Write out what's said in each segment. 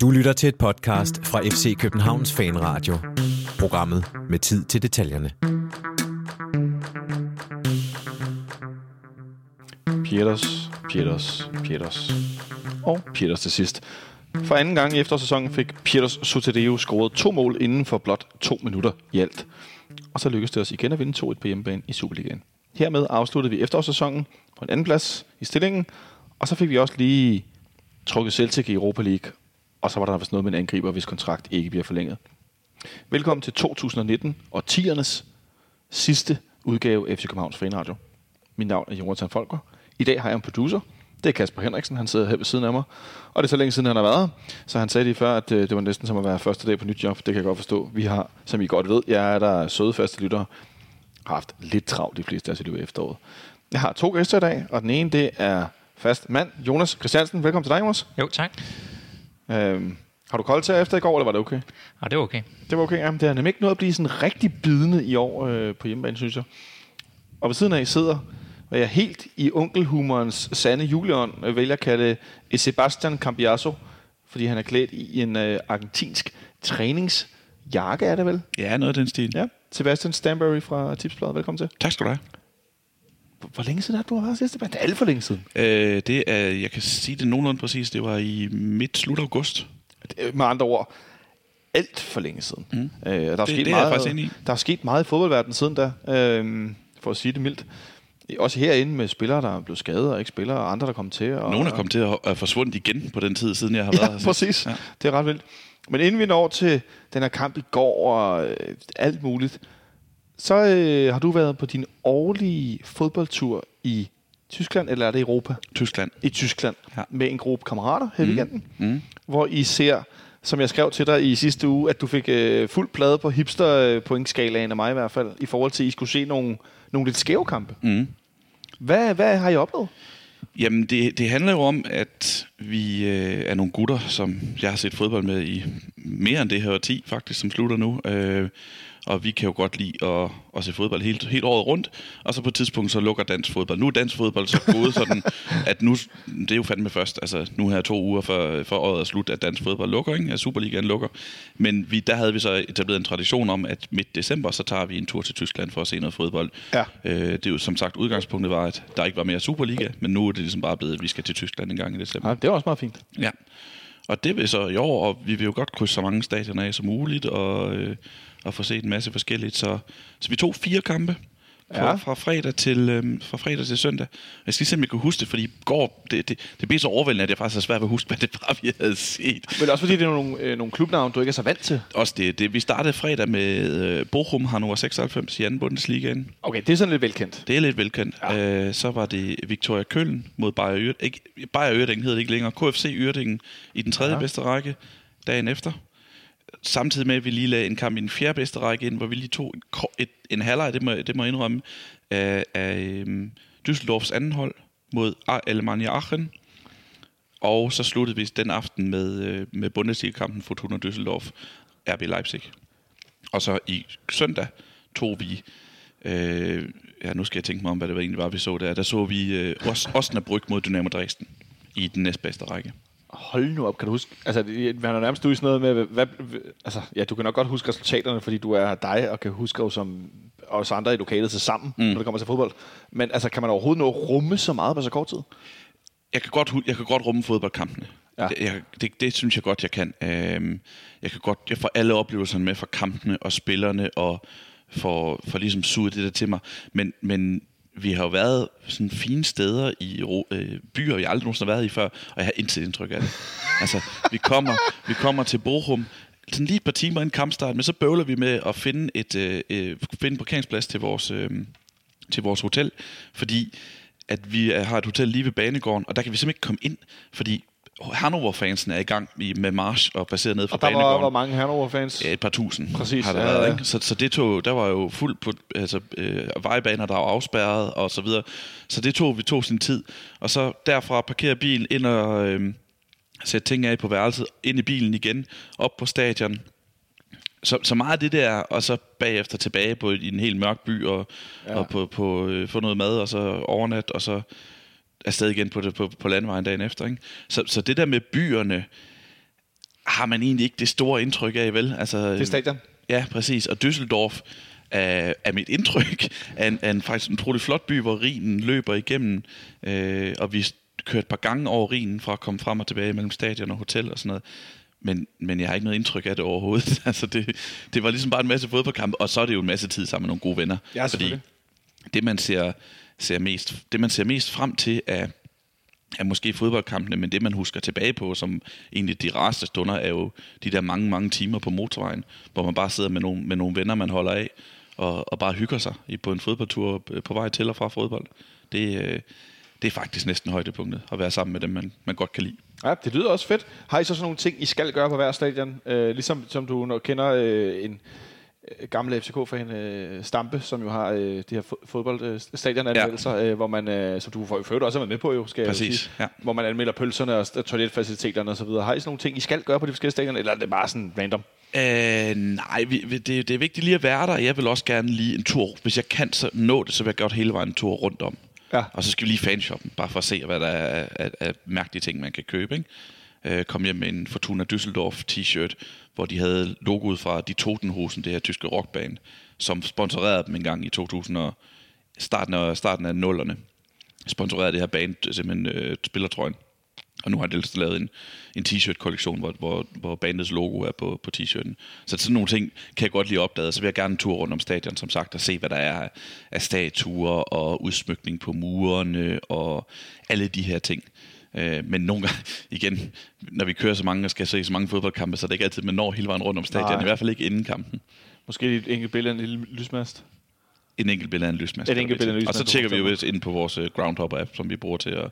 Du lytter til et podcast fra FC Københavns Fanradio. Programmet med tid til detaljerne. Pieters, Pieters, Pieters og Pieters til sidst. For anden gang i eftersæsonen fik Pieters Sotedeo scoret to mål inden for blot to minutter i alt. Og så lykkedes det os igen at vinde 2-1 på hjemmebane i Superligaen. Hermed afsluttede vi efterårssæsonen på en anden plads i stillingen, og så fik vi også lige trukket Celtic i Europa League, og så var der vist noget med en angriber, hvis kontrakt ikke bliver forlænget. Velkommen til 2019 og 10'ernes sidste udgave af FC Københavns Fanradio. Mit navn er Jonathan Folker. I dag har jeg en producer. Det er Kasper Henriksen. Han sidder her ved siden af mig. Og det er så længe siden, han har været her. Så han sagde lige før, at øh, det var næsten som at være første dag på nyt job. Det kan jeg godt forstå. Vi har, som I godt ved, jeg er der søde faste lyttere, har haft lidt travlt de fleste af sit liv efteråret. Jeg har to gæster i dag, og den ene det er fast mand, Jonas Christiansen. Velkommen til dig, Jonas. Jo, tak. Øhm, har du koldt til efter i går, eller var det okay? Og det er okay. Det var okay, ja. Det har nemlig ikke nået at blive sådan rigtig bidende i år øh, på hjemmebane, synes jeg. Og ved siden af sidder, hvad jeg helt i onkelhumorens sande juleånd øh, vælger at kalde Sebastian Cambiaso, fordi han er klædt i en øh, argentinsk træningsjakke, er det vel? Ja, noget af den stil. Ja. Sebastian Stanbury fra Tipsbladet, velkommen til. Tak skal du have. Hvor- længe siden er det, du har været sidst? Det er alt for længe siden. Øh, det er, jeg kan sige det nogenlunde præcis, det var i midt-slut august. Det er Med andre ord, alt for længe siden. Mm. Øh, der, er Det- sket det er jeg meget, enig i. der er sket meget i fodboldverdenen siden da, øh, for at sige det mildt. Også herinde med spillere, der er blevet skadet og ikke spiller, og andre, der kommer til. Og, Nogen er kommet til at, at forsvundet igen på den tid, siden jeg har Ja, været her præcis. Ja. Det er ret vildt. Men inden vi når til den her kamp i går og øh, alt muligt, så øh, har du været på din årlige fodboldtur i Tyskland, eller er det Europa? Tyskland. I Tyskland, ja. Med en gruppe kammerater her i weekenden, Mm. hvor I ser, som jeg skrev til dig i sidste uge, at du fik øh, fuld plade på hipster øh, pointskalaen af mig i hvert fald, i forhold til, at I skulle se nogle, nogle lidt skæve kampe. Mm. Hvad, hvad har I oplevet? Jamen, det, det handler jo om, at vi øh, er nogle gutter, som jeg har set fodbold med i mere end det her 10 faktisk, som slutter nu. Øh, og vi kan jo godt lide at, at se fodbold helt, helt året rundt. Og så på et tidspunkt, så lukker dansk fodbold. Nu er dansk fodbold så gået sådan, at nu, det er jo fandme først, altså nu her to uger for, for året er slut, at dansk fodbold lukker, ikke? at Superligaen lukker. Men vi, der havde vi så etableret en tradition om, at midt december, så tager vi en tur til Tyskland for at se noget fodbold. Ja. Øh, det er jo som sagt, udgangspunktet var, at der ikke var mere Superliga, men nu er det ligesom bare blevet, at vi skal til Tyskland en gang i december. Ja, det var også meget fint. Ja. Og det vil så i år, og vi vil jo godt krydse så mange stadioner af som muligt, og, øh, og få set en masse forskelligt. Så, så vi tog fire kampe fra, Ja. fra, fredag, til, øh, fra fredag til søndag. Jeg skal lige se, om jeg kan huske det, fordi i går, det, det, det blev så overvældende, at jeg faktisk har svært ved at huske, hvad det var, vi havde set. Men også fordi det er nogle, øh, nogle klubnavne, du ikke er så vant til. Også det, det vi startede fredag med øh, Bochum Hannover 96 i anden Bundesligaen. Okay, det er sådan lidt velkendt. Det er lidt velkendt. Ja. Øh, så var det Victoria Køln mod Bayer Ørt. Ikke, Bayer Ørdingen hed det ikke længere. KFC Ørdingen i den tredje ja. bedste række dagen efter. Samtidig med, at vi lige lagde en kamp i den fjerde bedste række ind, hvor vi lige tog et, et, en halvleg, det må, det må jeg indrømme, af, af um, Düsseldorfs anden hold mod Alemannia Aachen. Og så sluttede vi den aften med, øh, med Bundesliga-kampen Fortuna Düsseldorf, RB Leipzig. Og så i søndag tog vi... Øh, ja, nu skal jeg tænke mig om, hvad det var egentlig var, vi så der. Der så vi øh, Os- Osnabrück mod Dynamo Dresden i den næstbedste række. Hold nu op, kan du huske? Altså, det- man er nærmest ude i sådan noget med, hvad, altså, ja, du kan nok godt huske resultaterne, fordi du er dig, og kan huske jo som os andre i lokalet til sammen, mm. når det kommer til fodbold. Men altså, kan man overhovedet nå at rumme så meget på så kort tid? Jeg kan godt, jeg kan godt rumme fodboldkampene. Ja. Ja. Det, jeg, det, det synes jeg godt, jeg kan. Øhm, jeg kan godt, jeg får alle oplevelserne med fra kampene og spillerne, og får, får ligesom suget det der til mig. Men, men vi har jo været sådan fine steder i øh, byer, jeg aldrig nogensinde har været i før, og jeg har intet indtryk af det. altså, vi kommer, vi kommer til Bochum, sådan lige et par timer inden kampstart, men så bøvler vi med at finde, et, øh, øh, finde en parkeringsplads til vores, øh, til vores hotel, fordi at vi øh, har et hotel lige ved banegården, og der kan vi simpelthen ikke komme ind, fordi Hannover-fansen er i gang i, med march og baseret ned fra Og der var, banegården. var mange Hannover-fans. Ja, et par tusind Præcis, har der ja, været, ja. ikke? Så, så det tog, der var jo fuldt på, altså, øh, vejbaner, der var afspærret og så videre. Så det tog, vi tog sin tid. Og så derfra parkere bilen ind og øh, sætte ting af på værelset, ind i bilen igen, op på stadion. Så, så meget af det der, og så bagefter tilbage på i en helt mørk by, og, ja. og på, på øh, få noget mad, og så overnat, og så afsted igen på, det, på, på landvejen dagen efter. Ikke? Så, så det der med byerne, har man egentlig ikke det store indtryk af, vel? Altså, Det er stadion. Ja, præcis. Og Düsseldorf er, er mit indtryk af en, af en faktisk en utrolig flot by, hvor Rhinen løber igennem, øh, og vi kørte et par gange over Rhinen for at komme frem og tilbage mellem stadion og hotel og sådan noget. Men, men jeg har ikke noget indtryk af det overhovedet. altså det, det var ligesom bare en masse fodboldkampe, og så er det jo en masse tid sammen med nogle gode venner. Ja, fordi det man ser, ser mest, det man ser mest frem til er, er måske fodboldkampene, men det man husker tilbage på, som egentlig de rareste stunder, er jo de der mange, mange timer på motorvejen, hvor man bare sidder med nogle, med nogle venner, man holder af, og, og bare hygger sig på en fodboldtur øh, på vej til og fra fodbold. Det, øh, det er faktisk næsten højdepunktet, at være sammen med dem, man, man godt kan lide. Ja, det lyder også fedt. Har I så sådan nogle ting, I skal gøre på hver stadion? Øh, ligesom som du nok kender øh, en øh, gammel FCK-fan, øh, Stampe, som jo har øh, de her fo- fodboldstadionanmeldelser, ja. øh, hvor man, øh, som du for øvrigt også har været med på, jo, skal jeg jo Præcis, sige, ja. hvor man anmelder pølserne og toiletfaciliteterne osv. Har I sådan nogle ting, I skal gøre på de forskellige stadion, eller er det bare sådan random? Øh, nej, vi, vi- det, det er vigtigt lige at være der. Jeg vil også gerne lige en tur. Hvis jeg kan så nå det, så vil jeg godt hele vejen en tur rundt om. Ja. Og så skal vi lige fanshoppen, bare for at se, hvad der er af mærkelige ting, man kan købe. Ikke? Øh, kom hjem med en Fortuna Düsseldorf t-shirt, hvor de havde logoet fra de Totenhosen, det her tyske rockband, som sponsorerede dem en gang i 2000 og starten af, starten af nullerne. Sponsorerede det her band simpelthen øh, spillertrøjen. Og nu har de lavet en, en t-shirt-kollektion, hvor, hvor, hvor bandets logo er på, på t-shirten. Så sådan nogle ting kan jeg godt lige opdage. Så vil jeg gerne en tur rundt om stadion, som sagt, og se, hvad der er af- af statuer og udsmykning på murene og alle de her ting. Øh, men nogle gange, igen, når vi kører så mange og skal se så mange fodboldkampe, så er det ikke altid, man når hele vejen rundt om stadion. Nej. I hvert fald ikke inden kampen. Måske et enkelt billede af en lille lysmast? En enkelt billede af en lysmast. Et enkelt billede af en Og så lysmast, tjekker vi jo ind på vores øh, Groundhopper-app, som vi bruger til at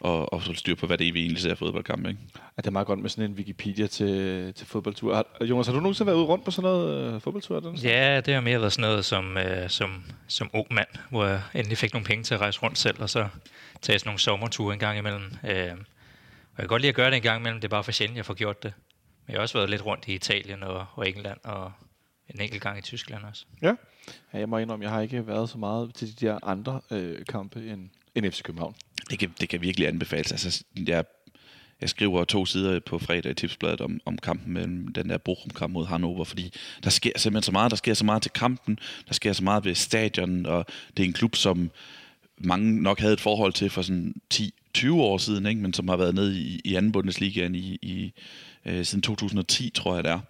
og, og så styr på, hvad det er, vi egentlig ser fodboldkampe. Ikke? Ja, det er meget godt med sådan en Wikipedia til, til fodboldtur. Har, Jonas, har du nogensinde været ude rundt på sådan noget øh, fodboldtur? Den? Ja, det har mere været sådan noget som, øh, som, som ung mand, hvor jeg endelig fik nogle penge til at rejse rundt selv, og så tage sådan nogle sommerture en gang imellem. Øh, og jeg kan godt lide at gøre det en gang imellem, det er bare for sjældent, jeg får gjort det. Men jeg har også været lidt rundt i Italien og, og England, og en enkelt gang i Tyskland også. Ja. ja. Jeg må indrømme, jeg har ikke været så meget til de der andre øh, kampe end, end FC København. Det kan, det kan virkelig anbefales. Altså, jeg, jeg skriver to sider på fredag i tipsbladet om, om kampen mellem den der Bochum-kamp mod Hannover, fordi der sker simpelthen så meget. Der sker så meget til kampen, der sker så meget ved stadion, og det er en klub, som mange nok havde et forhold til for sådan 10-20 år siden, ikke? men som har været nede i, i anden Bundesligaen i, i, øh, siden 2010, tror jeg det er.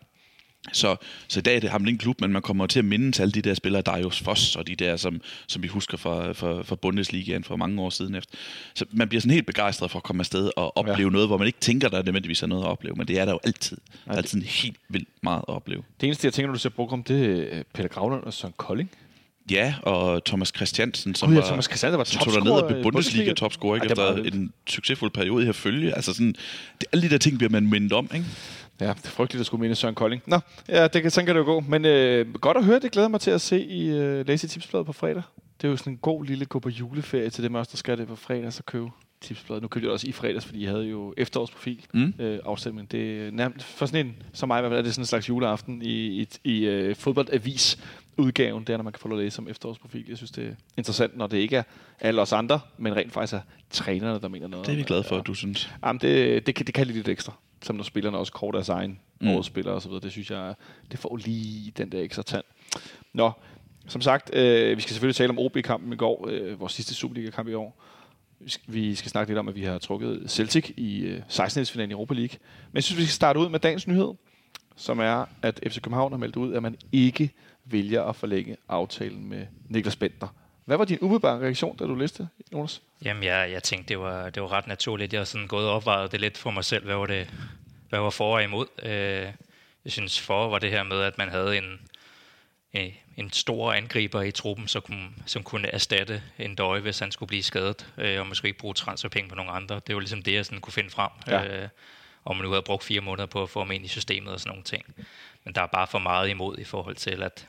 Så, så i dag er det ham en klub, men man kommer til at mindes alle de der spillere, Darius Foss og de der, som, som vi husker fra, fra, fra Bundesligaen for mange år siden efter. Så man bliver sådan helt begejstret for at komme afsted og opleve Ja. noget, hvor man ikke tænker, der nødvendigvis er noget at opleve, men det er der jo altid. Der er altid helt vildt meget at opleve. Det eneste, jeg tænker, når du ser program, det er øh, Peter Gravlund og Søren Kolding. Ja, og Thomas Christiansen, som Gud, ja, Thomas Christiansen var som tog derned og i blev Bundesliga. Bundesliga-topscorer, er efter en succesfuld periode her følge. Altså sådan, det, alle de der ting bliver man mindet om, ikke? Ja, det er frygteligt at skulle minde Søren Kolding. Nå, ja, det kan, sådan kan det jo gå. Men øh, godt at høre, det glæder mig til at se i øh, Lazy Tipsbladet på fredag. Det er jo sådan en god lille gå på juleferie til dem os, der skal det på fredag, så købe Tipsbladet. Nu købte jeg også i fredags, fordi jeg havde jo efterårsprofil Mm. øh, afstemning. Det er nærmest, for sådan en, som mig i hvert fald, er det sådan en slags juleaften i, i, i øh, fodboldavis udgaven, det er, når man kan få lov at læse om efterårsprofil. Jeg synes, det er interessant, når det ikke er alle os andre, men rent faktisk er trænerne, der mener noget. Det er vi glade for, at du synes. Jamen, det, det, kan, det kan lige lidt ekstra. Som når spillerne også kort deres egen Mm. og så videre. Det synes jeg, det får lige den der ekstra tand. Nå, som sagt, øh, vi skal selvfølgelig tale om OB-kampen i går, øh, vores sidste Superliga-kamp i år. Vi skal, snakke lidt om, at vi har trukket Celtic i øh, 16-finalen i Europa League. Men jeg synes, vi skal starte ud med dagens nyhed, som er, at FC København har meldt ud, at man ikke vælger at forlænge aftalen med Niklas Bentner. Hvad var din umiddelbare reaktion, da du læste, Jonas? Jamen, jeg, jeg tænkte, det var, det var ret naturligt. Jeg har sådan gået og opvejet det lidt for mig selv, hvad var, det, hvad var for og imod. Øh, jeg synes, for var det her med, at man havde en, en, en stor angriber i truppen, som kunne, som kunne erstatte en døje, hvis han skulle blive skadet, øh, og måske ikke bruge transferpenge på nogle andre. Det var ligesom det, jeg sådan kunne finde frem. Ja. Øh, og man nu havde brugt fire måneder på at få ham ind i systemet og sådan nogle ting. Men der er bare for meget imod i forhold til, at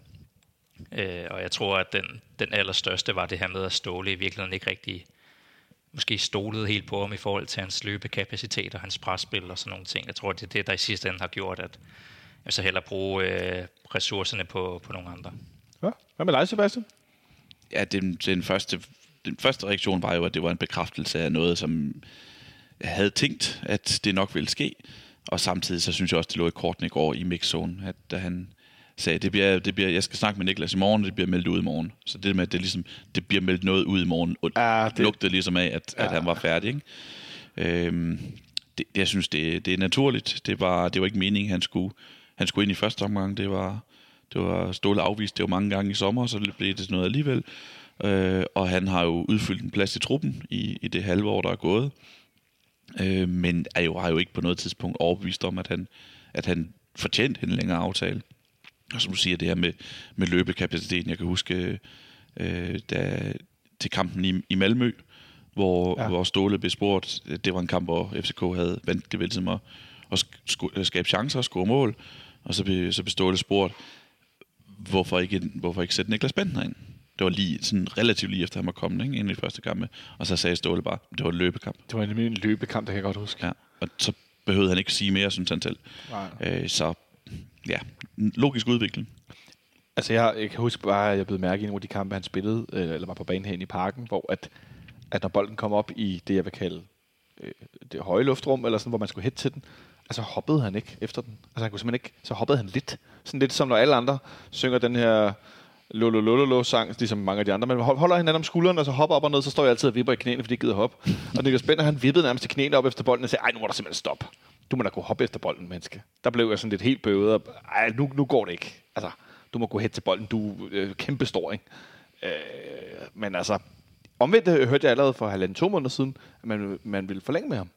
Øh, og jeg tror, at den, den allerstørste var det her med, at Ståle i virkeligheden ikke rigtig måske stolede helt på ham i forhold til hans løbekapacitet og hans presspil og sådan nogle ting. Jeg tror, det er det, der i sidste ende har gjort, at jeg så hellere bruge øh, ressourcerne på, på nogle andre. Ja. Hvad med dig, Sebastian? Ja, den, den, første, den første reaktion var jo, at det var en bekræftelse af noget, som jeg havde tænkt, at det nok ville ske. og samtidig så synes jeg også, det lå i korten i går i mixzone, at da han sagde, det bliver, det bliver, jeg skal snakke med Niklas i morgen, og det bliver meldt ud i morgen. Så det med, at det, ligesom, det bliver meldt noget ud i morgen, og Ja, det lugtede ligesom af, at, ja. at han var færdig. Ikke? Øhm, det, jeg synes, det, det er naturligt. Det var, det var ikke meningen, han skulle, han skulle ind i første omgang. Det var, det var Ståle afvist det var mange gange i sommer, så det blev det sådan noget alligevel. Øh, og han har jo udfyldt en plads i truppen i, i det halve år, der er gået. Øh, men er jo, har jo ikke på noget tidspunkt overbevist om, at han, at han fortjente en længere aftale. Og som du siger, det her med, med løbekapaciteten. Jeg kan huske, øh, da, til kampen i, i Malmø, hvor, ja. Hvor Ståle blev spurgt. Det var en kamp, hvor FCK havde vandt med at, at sk- skabe chancer og score mål. Og så blev, så blev Ståle spurgt, hvorfor ikke, hvorfor ikke sætte Niklas Bentner ind? Det var lige sådan relativt lige efter, han var kommet ikke, ind i de første kampe. Og så sagde Ståle bare, det var en løbekamp. Det var nemlig en løbekamp, det kan jeg godt huske. Ja. Og så behøvede han ikke sige mere, synes han selv. Nej. Øh, så ja, logisk udvikling. Altså, jeg, jeg kan huske bare, at jeg blev mærke i nogle af de kampe, han spillede, øh, eller var på banen herinde i parken, hvor at, at når bolden kom op i det, jeg vil kalde øh, det høje luftrum, eller sådan, hvor man skulle hætte til den, altså hoppede han ikke efter den. Altså, han kunne simpelthen ikke, så hoppede han lidt. Sådan lidt som når alle andre synger den her lololololo sang, ligesom mange af de andre, men hold- holder hinanden om skulderen, og så hopper op og ned, så står jeg altid og vipper i knæene, fordi jeg gider hoppe. Og Niklas Bender, han vippede nærmest til knæene op efter bolden, og sagde, ej, nu må der simpelthen stoppe. Du må da kunne hoppe efter bolden, menneske. Der blev jeg sådan lidt helt bøvet, og ej, nu, nu går det ikke. Altså, du må gå hen til bolden, du er øh, kæmpe stor, ikke? Øh, men altså, omvendt øh, hørte jeg allerede for halvanden to måneder siden, at man, man ville forlænge med ham.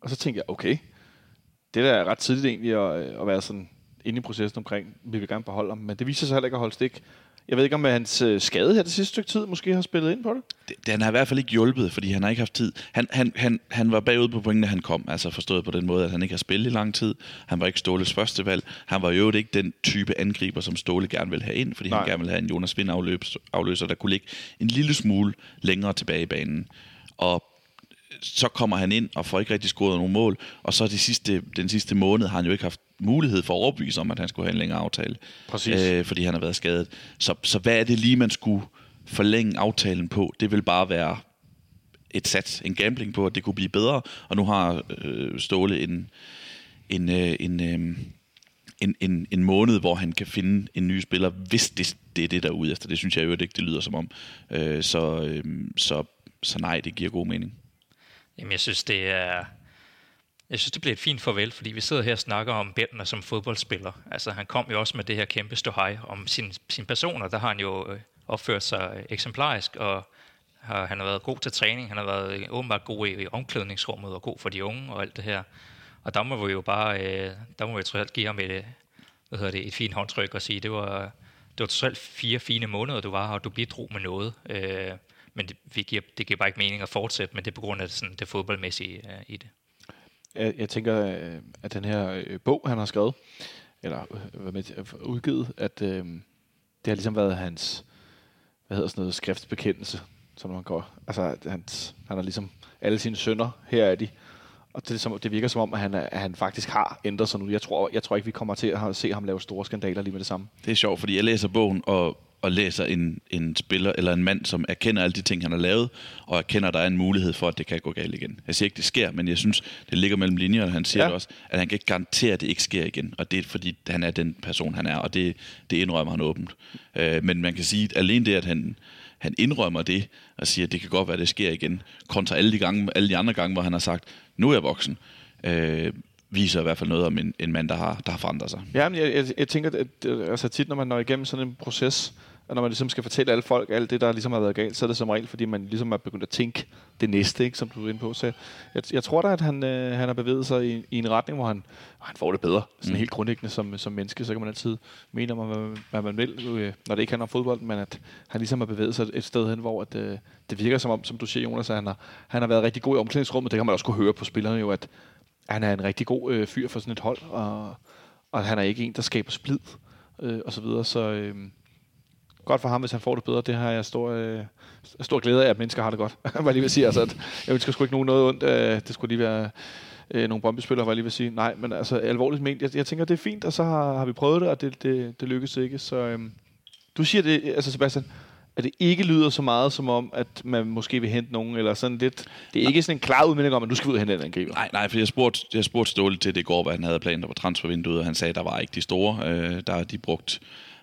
Og så tænkte jeg, okay, det der er ret tidligt egentlig at, øh, at være sådan inde i processen omkring, vi vil gerne beholde ham, men det viser sig heller ikke at holde stik. Jeg ved ikke, om hans øh, skade her det sidste stykke tid måske har spillet ind på det. Det, det, han har i hvert fald ikke hjulpet, fordi han har ikke haft tid. Han, han, han, han var bagud på pointene, han kom. Altså forstået på den måde, at han ikke har spillet i lang tid. Han var ikke Ståles første valg. Han var jo ikke den type angriber, som Ståle gerne ville have ind, fordi. Nej. han gerne ville have en Jonas Vind afløser, der kunne ligge en lille smule længere tilbage i banen. Og så kommer han ind og får ikke rigtig scoret nogen mål, og så de sidste, den sidste måned har han jo ikke haft mulighed for at overbevise om, at han skulle have en længere aftale. Præcis. Øh, fordi han har været skadet. Så, så hvad er det lige, man skulle forlænge aftalen på? Det vil bare være et sats, en gambling på, at det kunne blive bedre, og nu har øh, Ståle en, en, øh, en, øh, en, en, en måned, hvor han kan finde en ny spiller, hvis det, det er det, der er ude efter. Det synes jeg jo ikke, det lyder som om. Øh, så, øh, så, så nej, det giver god mening. Jamen, jeg synes, det er... Jeg synes, det bliver et fint farvel, fordi vi sidder her og snakker om Bentner som fodboldspiller. Altså, han kom jo også med det her kæmpe ståhej om sin, sin person, og der har han jo øh, opført sig øh, eksemplarisk, og har, han har været god til træning, han har været øh, åbenbart god i, i omklædningsrummet, og god for de unge og alt det her. Og der må vi jo bare, øh, der må vi trods alt give ham et, hvad hedder det, et fint håndtryk og sige, det var, det var trods alt fire fine måneder, du var her, og du bidrog med noget. Øh, men det, vi giver, det giver bare ikke mening at fortsætte, men det er på grund af sådan, det fodboldmæssige øh, i det. Jeg, jeg tænker, øh, at den her øh, bog, han har skrevet, eller øh, med udgivet, at øh, det har ligesom været hans, hvad hedder sådan noget, skriftsbekendelse, som man går. Altså, at hans, han har ligesom alle sine sønner, her er de. Og det, som, det virker som om, at han, at han faktisk har ændret sig nu. Jeg tror, jeg tror ikke, vi kommer til at se ham lave store skandaler lige med det samme. Det er sjovt, fordi jeg læser bogen og, og læser en, en spiller eller en mand, som erkender alle de ting, han har lavet, og erkender, at der er en mulighed for, at det kan gå galt igen. Jeg siger ikke, det sker, men jeg synes, det ligger mellem linjerne. Han siger Ja. det også, at han kan ikke garantere, at det ikke sker igen. Og det er, fordi han er den person, han er, og det, det indrømmer han åbent. Øh, men man kan sige, at alene det, at han, han indrømmer det, og siger, at det kan godt være, at det sker igen, kontra alle de, gange, alle de andre gange, hvor han har sagt, nu er jeg voksen, øh, viser i hvert fald noget om en, en mand, der har, der har forandret sig. Ja, men jeg, jeg, jeg tænker, at øh, altså tit, når man når igennem sådan en proces, og når man ligesom skal fortælle alle folk alt det, der ligesom har været galt, så er det som regel, fordi man ligesom er begyndt at tænke det næste, ikke, som du er inde på. Så jeg, jeg tror da, at han, øh, han har bevæget sig i, i en retning, hvor han, hvor han får det bedre. Sådan Mm. helt grundlæggende som, som menneske, så kan man altid mene om, hvad, man- hvad man vil, øh, når det ikke handler om fodbold, men at han ligesom har bevæget sig et sted hen, hvor at, øh, det virker som om, som du siger, Jonas, at han har, han har været rigtig god i omklædningsrummet. Det kan man også kunne høre på spillerne jo, at han er en rigtig god øh, fyr for sådan et hold, og, og han er ikke en, der skaber splid, øh, og så videre. Så øh, godt for ham, hvis han får det bedre. Det har jeg stor, øh, stor glæde af, at mennesker har det godt. hvad jeg lige vil sige. Altså, at jeg ønsker sgu ikke nogen noget ondt. Øh, det skulle lige være øh, nogle bombespillere, hvad jeg lige vil sige. Nej, men altså alvorligt ment. Jeg, jeg tænker, det er fint, og så har, har vi prøvet det, og det, det, det lykkedes ikke. Så øh, du siger det, altså Sebastian, at det ikke lyder så meget som om, at man måske vil hente nogen, eller sådan lidt... Det er ikke sådan en klar udmelding om, at nu skal vi ud og hente en angriber. Nej, nej, for jeg spurgte, jeg spurgte Ståle til det i går, hvad han havde planer på transfervinduet, og han sagde, at der var ikke de store. Øh, der har de brugt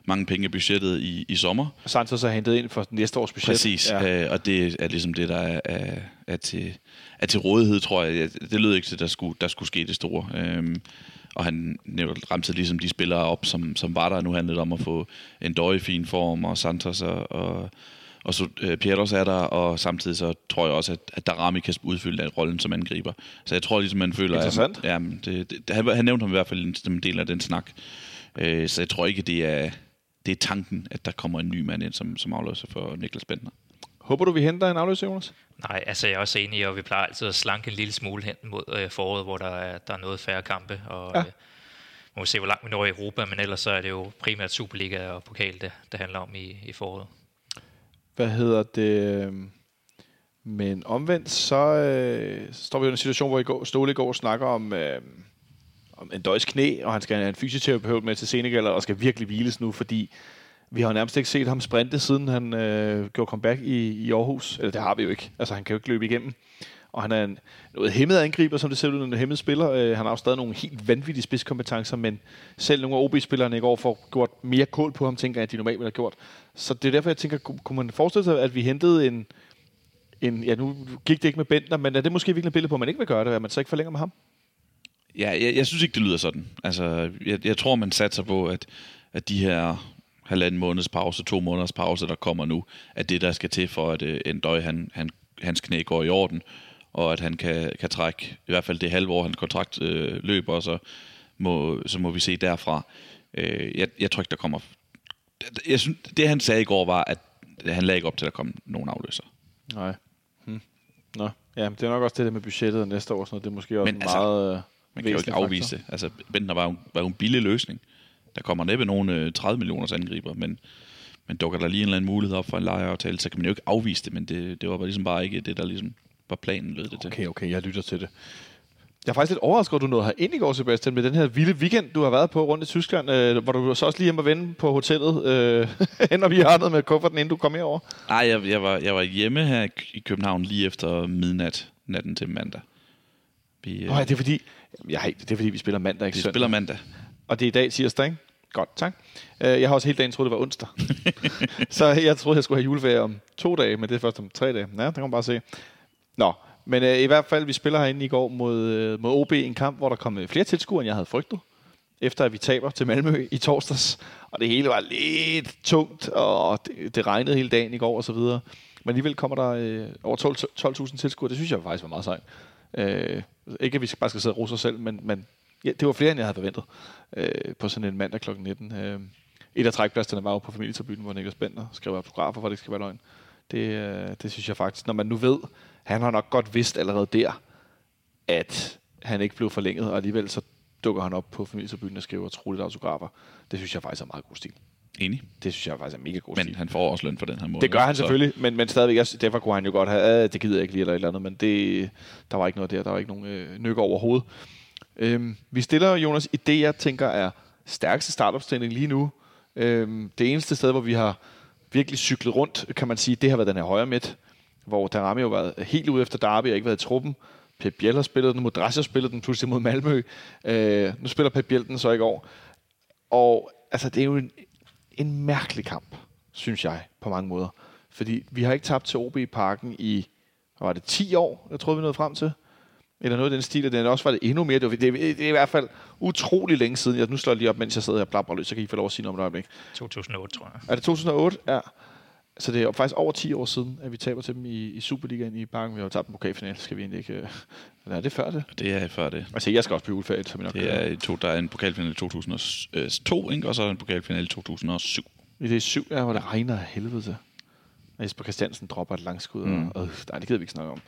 mange penge i budgettet i, i sommer. Santos har hentet ind for næste års budget. Præcis, ja. øh, og det er ligesom det, der er, er, er, til, er til rådighed, tror jeg. Det lød ikke til, at der skulle, der skulle ske det store. Øhm, og han ramte ligesom de spillere op, som, som var der. Nu handlede det om at få en døje i fin form, og Santos og, og, og så uh, Pietros er der, og samtidig så tror jeg også, at, at Darami kan udfylde den rollen som angriber. Så jeg tror ligesom, man føler... Interessant. At, ja, det, det, han, han nævnte ham i hvert fald som en del af den snak. Uh, så jeg tror ikke, det er, det er tanken, at der kommer en ny mand ind som, som afløser for Niklas Bentner. Håber du, vi henter en afløser, Jonas? Nej, altså jeg er også enig, og vi plejer altid at slanke en lille smule hen mod øh, foråret, hvor der er, der er noget færre kampe, og ja. øh, må vi se, hvor langt vi når i Europa, men ellers så er det jo primært Superliga og pokal, det, det handler om i, i foråret. Hvad hedder det? Men omvendt, så øh, står vi i en situation, hvor I går, Ståle i går snakker om, øh, om en døjs knæ, og han skal have en fysioterapeut med til Senegal, og skal virkelig hviles nu, fordi vi har nærmest ikke set ham sprinte, siden han øh, gjorde comeback i, i Aarhus. Eller det har vi jo ikke. Altså, han kan jo ikke løbe igennem. Og han er en noget hæmmet angriber, som det ser ud, en hæmmet spiller. Øh, han har jo stadig nogle helt vanvittige spidskompetencer, men selv nogle af OB-spillerne i går får gjort mere kål på ham, tænker jeg, at de normalt ville have gjort. Så det er derfor, jeg tænker, kunne man forestille sig, at vi hentede en, en ja, nu gik det ikke med Bentner, men er det måske virkelig et billede på, at man ikke vil gøre det, at man så ikke forlænger med ham? Ja, jeg, jeg synes ikke, det lyder sådan. Altså, jeg, jeg tror, man satser på, at, at de her halvanden måneds pause, to måneders pause, der kommer nu, at det, der skal til for, at øh, en døj, han, han, hans knæ går i orden, og at han kan, kan trække i hvert fald det halve år, han kontrakt øh, løber, og så må, så må vi se derfra. Øh, jeg, jeg tror ikke, der kommer... Jeg synes, det, han sagde i går, var, at han lagde ikke op til, at der kom nogen afløser. Nej. Hm. Nå. Ja, det er nok også det der med budgettet næste år, så det er måske også Men altså, meget... Øh, man kan jo ikke afvise det. Altså, Bentner var jo, var jo en billig løsning. Der kommer næppe nogen øh, 30 millioners angriber, men, men dukker der lige en eller anden mulighed op for en lejeaftale, så kan man jo ikke afvise det, men det, det var ligesom bare ikke det, der ligesom var planen, lød det til. Okay, okay, jeg lytter til det. Jeg er faktisk lidt overrasket, at du nåede her ind i går, Sebastian, med den her vilde weekend, du har været på rundt i Tyskland, øh, hvor du så også lige hjemme og vende på hotellet, øh, når vi har med kufferten, inden du kom herover. Nej, jeg, jeg, var, jeg var hjemme her i København lige efter midnat, natten til mandag. Vi, øh, oh, ja, det er fordi, ja, det er fordi, vi spiller mandag, ikke Vi søndag. spiller mandag. Og det er i dag tirsdag, ikke? Godt, tak. Øh, jeg har også hele dagen troet, det var onsdag. så jeg troede, jeg skulle have juleferie om to dage, men det er først om tre dage. Ja, det kan man bare se. Nå, men øh, i hvert fald, vi spiller herinde i går mod, øh, mod OB en kamp, hvor der kom flere tilskuere, end jeg havde frygtet. Efter at vi taber til Malmø i torsdags. Og det hele var lidt tungt, og det, det regnede hele dagen i går og så videre. Men alligevel kommer der øh, over 12.000 12 tilskuere. Det synes jeg faktisk var meget sejt. Øh, ikke at vi bare skal sidde og rose os selv, men, men ja, det var flere, end jeg havde forventet øh, på sådan en mandag kl. 19. Øh, et af trækpladserne var jo på familietribunen, hvor Niklas Bender skrev autografer, for det ikke skal være løgn. Det, øh, det synes jeg faktisk, når man nu ved, han har nok godt vidst allerede der, at han ikke blev forlænget, og alligevel så dukker han op på familietribunen og skriver troligt autografer. Det synes jeg faktisk er meget god stil. Enig. Det synes jeg faktisk er mega god men stil. Han får også løn for den her måde. Det gør han selvfølgelig, så. men, men stadigvæk, jeg, derfor kunne han jo godt have, det gider jeg ikke lige eller et eller andet, men det, der var ikke noget der, der var ikke nogen øh, nykker overhovedet. Øhm, vi stiller Jonas i det, jeg tænker er stærkeste startopstilling lige nu. Øhm, det eneste sted, hvor vi har virkelig cyklet rundt, kan man sige, det har været den her højre midt, hvor Darami jo har været helt ude efter Derby og ikke været i truppen. Pep Biel har spillet den, Modras har spillet den pludselig mod Malmø. Øh, nu spiller Pep Biel den så i går. Og altså, det er jo en, en mærkelig kamp, synes jeg, på mange måder. Fordi vi har ikke tabt til OB i parken i, hvad var det, 10 år, jeg troede, vi nåede frem til eller noget af den stil, og den også var det endnu mere. Det, var, det, det, er i hvert fald utrolig længe siden. Jeg, nu slår jeg lige op, mens jeg sidder her og blabber løs, så kan I få lov at sige noget om et øjeblik. 2008, tror jeg. Er det 2008? Ja. Så det er faktisk over 10 år siden, at vi taber til dem i, i Superligaen i Parken. Vi har jo tabt en pokalfinal, skal vi egentlig ikke... Øh, eller er det før det? Det er før det. Altså, jeg skal også blive juleferie, som jeg nok det er, to, Der er en pokalfinal i 2002, ikke? og så er en pokalfinal i 2007. I det er syv, ja, hvor det regner af helvede til. Jesper Christiansen dropper et langskud, mm. og øh, nej, det gider vi ikke snakke om.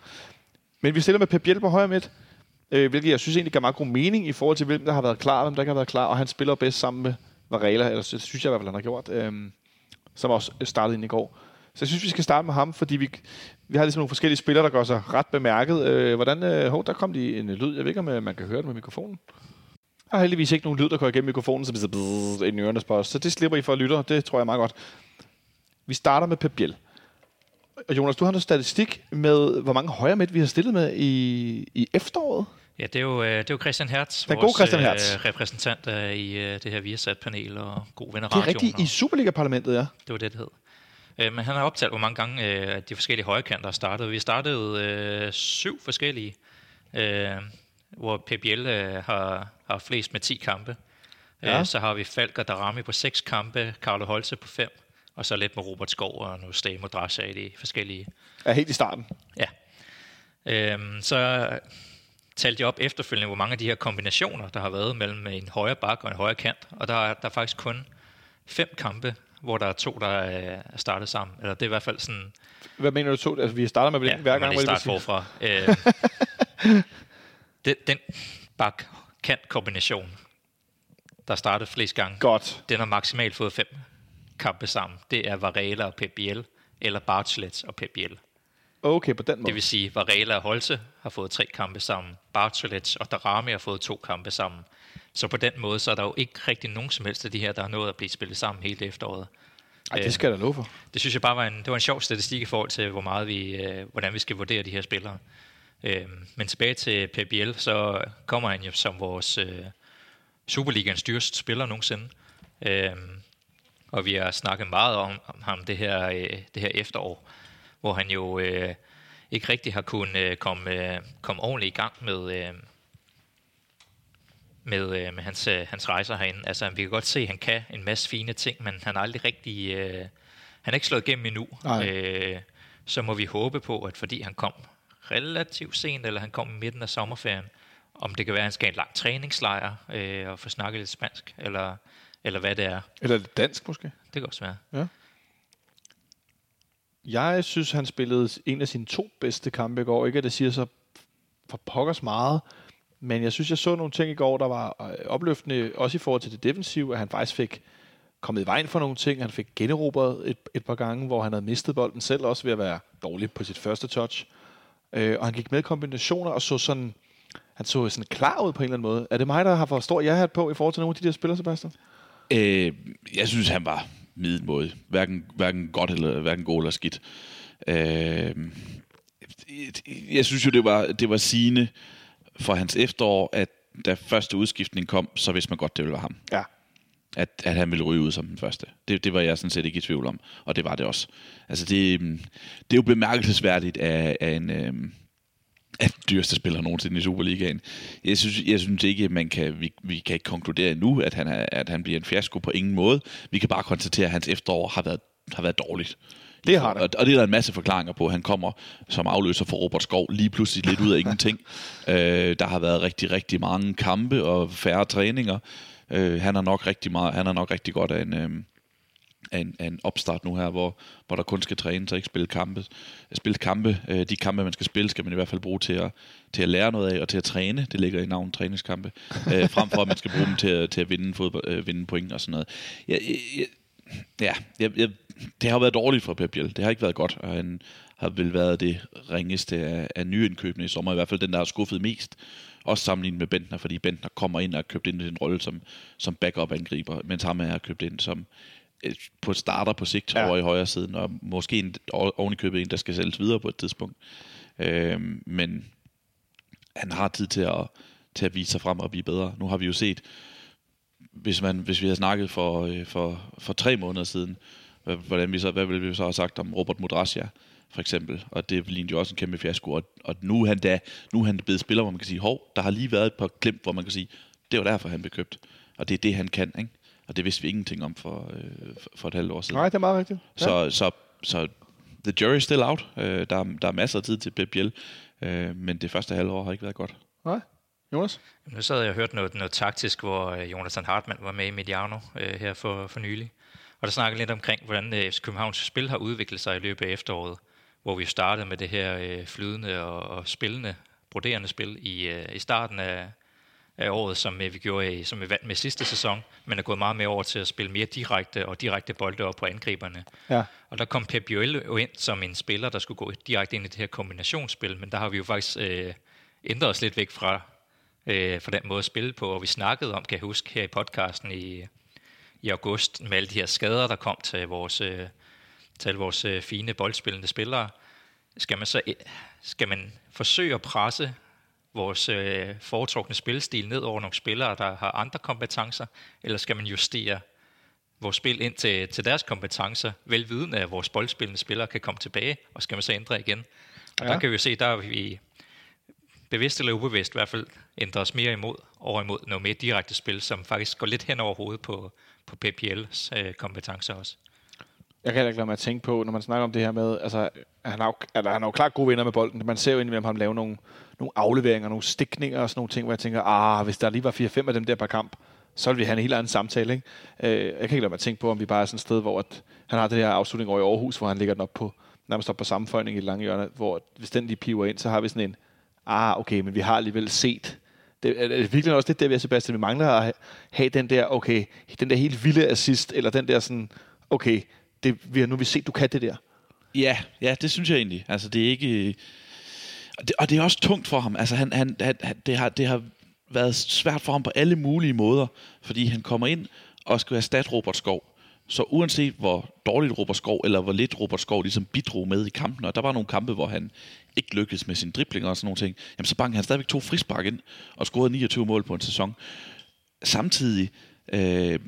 Men vi stiller med Pep Biel på højre midt, øh, hvilket jeg synes egentlig gør meget god mening i forhold til, hvem der har været klar, og hvem der ikke har været klar, og han spiller bedst sammen med Varela, eller det synes jeg i hvert fald, han har gjort, øh, som også startede ind i går. Så jeg synes, vi skal starte med ham, fordi vi, vi har ligesom nogle forskellige spillere, der gør sig ret bemærket. Øh, hvordan, øh, hov, der kom lige en øh, lyd. Jeg ved ikke, om øh, man kan høre det med mikrofonen. Der har heldigvis ikke nogen lyd, der går igennem mikrofonen, så bliver ind i ørerne på os. Så det slipper I for at lytte, det tror jeg meget godt. Vi starter med Pep Biel. Og Jonas, du har noget statistik med, hvor mange højre midt vi har stillet med i, i efteråret. Ja, det er jo, øh, det er jo Christian Hertz, Den gode Christian Hertz. Øh, repræsentant øh, i øh, det her Viasat-panel og god ven af Det er rigtigt i Superliga-parlamentet, ja. Det var det, det hed. Øh, men han har optalt, hvor mange gange øh, de forskellige højrekanter har startet. Vi startede øh, syv forskellige, øh, hvor øh, har, har flest med 10 kampe. Ja. Øh, så har vi Falk og Darami på 6 kampe, Carlo Holse på 5, og så lidt med Robert Skov og nu Stamo Drasha i de forskellige Er helt i starten. Ja. Øhm, så talte jeg op efterfølgende, hvor mange af de her kombinationer, der har været mellem en højre bak og en højre kant. Og der er, der er faktisk kun fem kampe, hvor der er to, der er startet sammen. Eller det er i hvert fald sådan... Hvad mener du to? Altså, vi starter med Ja, blinken hver gang. man vil lige jeg starte sige. forfra. Øh, den, den bak-kant-kombination, der startede flest gange, Godt. den har maksimalt fået fem kampe sammen. Det er Varela og Pep Biel, eller Bartlett og Pep Biel. Okay, på den måde. Det vil sige, Varela og Holse har fået tre kampe sammen. Bartolet og Darami har fået to kampe sammen. Så på den måde, så er der jo ikke rigtig nogen som helst af de her, der har nået at blive spillet sammen hele efteråret. Ej, det skal jeg da love for. Det synes jeg bare var en, det var en sjov statistik i forhold til, hvor meget vi, øh, hvordan vi skal vurdere de her spillere. Øh, men tilbage til Biel, så kommer han jo som vores øh, Superligans dyreste spiller nogensinde. Øh, og vi har snakket meget om, om ham det her, øh, det her efterår, hvor han jo øh, ikke rigtig har kunnet øh, komme, øh, komme ordentligt i gang med, øh, med, øh, med hans, øh, hans rejser herinde. Altså, vi kan godt se, at han kan en masse fine ting, men han har aldrig rigtig... Øh, han er ikke slået igennem endnu. Nej. Øh, så må vi håbe på, at fordi han kom relativt sent, eller han kom i midten af sommerferien, om det kan være, at han skal have en lang træningslejr øh, og få snakket lidt spansk, eller, eller hvad det er. Eller dansk måske. Det kan også være. Jeg synes, han spillede en af sine to bedste kampe i går. Ikke at det siger så for pokkers meget, men jeg synes, jeg så nogle ting i går, der var øh, opløftende, også i forhold til det defensive, at han faktisk fik kommet i vejen for nogle ting. Han fik generobret et, et par gange, hvor han havde mistet bolden selv, også ved at være dårlig på sit første touch. Øh, og han gik med kombinationer og så sådan, han så sådan klar ud på en eller anden måde. Er det mig, der har for stor ja på i forhold til nogle af de der spillere, Sebastian? Øh, jeg synes, han var middelmåde. Hverken, hverken godt eller hverken god eller skidt. Øh, jeg synes jo, det var, det var sigende for hans efterår, at da første udskiftning kom, så vidste man godt, det ville være ham. Ja. At, at han ville ryge ud som den første. Det, det var jeg sådan set ikke i tvivl om, og det var det også. Altså, det, det er jo bemærkelsesværdigt af, af en... Øh, af den dyreste spiller nogensinde i Superligaen. Jeg synes, jeg synes ikke, man kan, vi, vi kan ikke konkludere endnu, at han, er, at han bliver en fiasko på ingen måde. Vi kan bare konstatere, at hans efterår har været, har været dårligt. Det har det. Og, og det er der en masse forklaringer på. Han kommer som afløser for Robert Skov lige pludselig lidt ud af ingenting. øh, der har været rigtig, rigtig mange kampe og færre træninger. Øh, han er nok rigtig meget, han er nok rigtig godt af en, øh, af en, af en opstart nu her, hvor, hvor der kun skal træne, så ikke spille kampe. Spille kampe, øh, de kampe, man skal spille, skal man i hvert fald bruge til at, til at lære noget af, og til at træne. Det ligger i navnet træningskampe. øh, frem for, at man skal bruge dem til, at- til at vinde, fodbold, øh, vinde point og sådan noget. Jeg, jeg, ja, jeg, jeg, det har været dårligt for Pep Biel. Det har ikke været godt, og han har vel været det ringeste af, af nyindkøbene i sommer. I hvert fald den, der har skuffet mest. Også sammenlignet med Bentner, fordi Bentner kommer ind og er købt ind i den rolle som, som backup-angriber, mens ham er købt ind som på starter på sigt Ja. over i højre siden, og måske en, oven i købet en, der skal sælges videre på et tidspunkt. Øhm, men han har tid til at, til at vise sig frem og blive bedre. Nu har vi jo set, hvis, man, hvis vi havde snakket for, øh, for, for tre måneder siden, hvordan vi så, hvad ville vi så have sagt om Robert Modrasja, for eksempel. Og det lignede jo også en kæmpe fiasko. Og, og nu er han da nu er han blevet spiller, hvor man kan sige, hov, der har lige været et par glimt, hvor man kan sige, det var derfor, han blev købt. Og det er det, han kan, ikke? Og det vidste vi ingenting om for, øh, for, et halvt år siden. Nej, det er meget rigtigt. Ja. Så, så, så the jury is still out. Øh, der, er- der er masser af tid til Pep Biel, øh, men det første halvår har ikke været godt. Nej. Jonas? Nu sad jeg og hørte noget, noget taktisk, hvor øh, Jonathan Hartmann var med i Mediano øh, her for, for nylig. Og der snakkede lidt omkring, hvordan øh, FC Københavns spil har udviklet sig i løbet af efteråret, hvor vi startede med det her øh, flydende og, og spillende, broderende spil i, øh, i starten af, af året, som øh, vi gjorde som vi vandt med sidste sæson, men er gået meget mere over til at spille mere direkte og direkte bolde op på angriberne. Ja. Og der kom Pep Joel jo ind som en spiller, der skulle gå direkte ind i det her kombinationsspil, men der har vi jo faktisk øh, ændret os lidt væk fra, øh, fra den måde at spille på, og vi snakkede om, kan jeg huske, her i podcasten i, i august, med alle de her skader, der kom til vores, øh, til vores øh, fine boldspillende spillere, skal man så skal man forsøge at presse vores øh, foretrukne spilstil ned over nogle spillere, der har andre kompetencer, eller skal man justere vores spil ind til, til deres kompetencer, velvidende at vores boldspillende spillere kan komme tilbage, og skal man så ændre igen. Og ja. der kan vi jo se, der er vi bevidst eller ubevidst i hvert fald ændre os mere imod, over imod noget mere direkte spil, som faktisk går lidt hen over hovedet på, på PPL's øh, kompetencer også. Jeg kan ikke lade mig at tænke på, når man snakker om det her med, altså, han har jo, han har jo klart gode venner med bolden. Man ser jo indimellem ham lave nogle, nogle afleveringer, nogle stikninger og sådan nogle ting, hvor jeg tænker, ah, hvis der lige var 4-5 af dem der per kamp, så ville vi have en helt anden samtale. Ikke? Øh, jeg kan ikke lade mig at tænke på, om vi bare er sådan et sted, hvor at han har det her afslutning over i Aarhus, hvor han ligger den op på, nærmest op på sammenføjning i lange hjørne, hvor hvis den lige piver ind, så har vi sådan en, ah, okay, men vi har alligevel set det er, er virkelig også lidt der, vi Sebastian, vi mangler at have den der, okay, den der helt vilde assist, eller den der sådan, okay, det, vi har nu vi set, du kan det der. Ja, ja, det synes jeg egentlig. Altså, det er ikke... Øh, og det, og det er også tungt for ham. Altså, han, han, han, det, har, det har været svært for ham på alle mulige måder, fordi han kommer ind og skal erstatte Robert Skov. Så uanset hvor dårligt Robert Skov, eller hvor lidt Robert Skov ligesom bidrog med i kampen, og der var nogle kampe, hvor han ikke lykkedes med sin dribling og sådan nogle ting, jamen så bankede han stadigvæk to frispark ind, og scorede 29 mål på en sæson. Samtidig øh,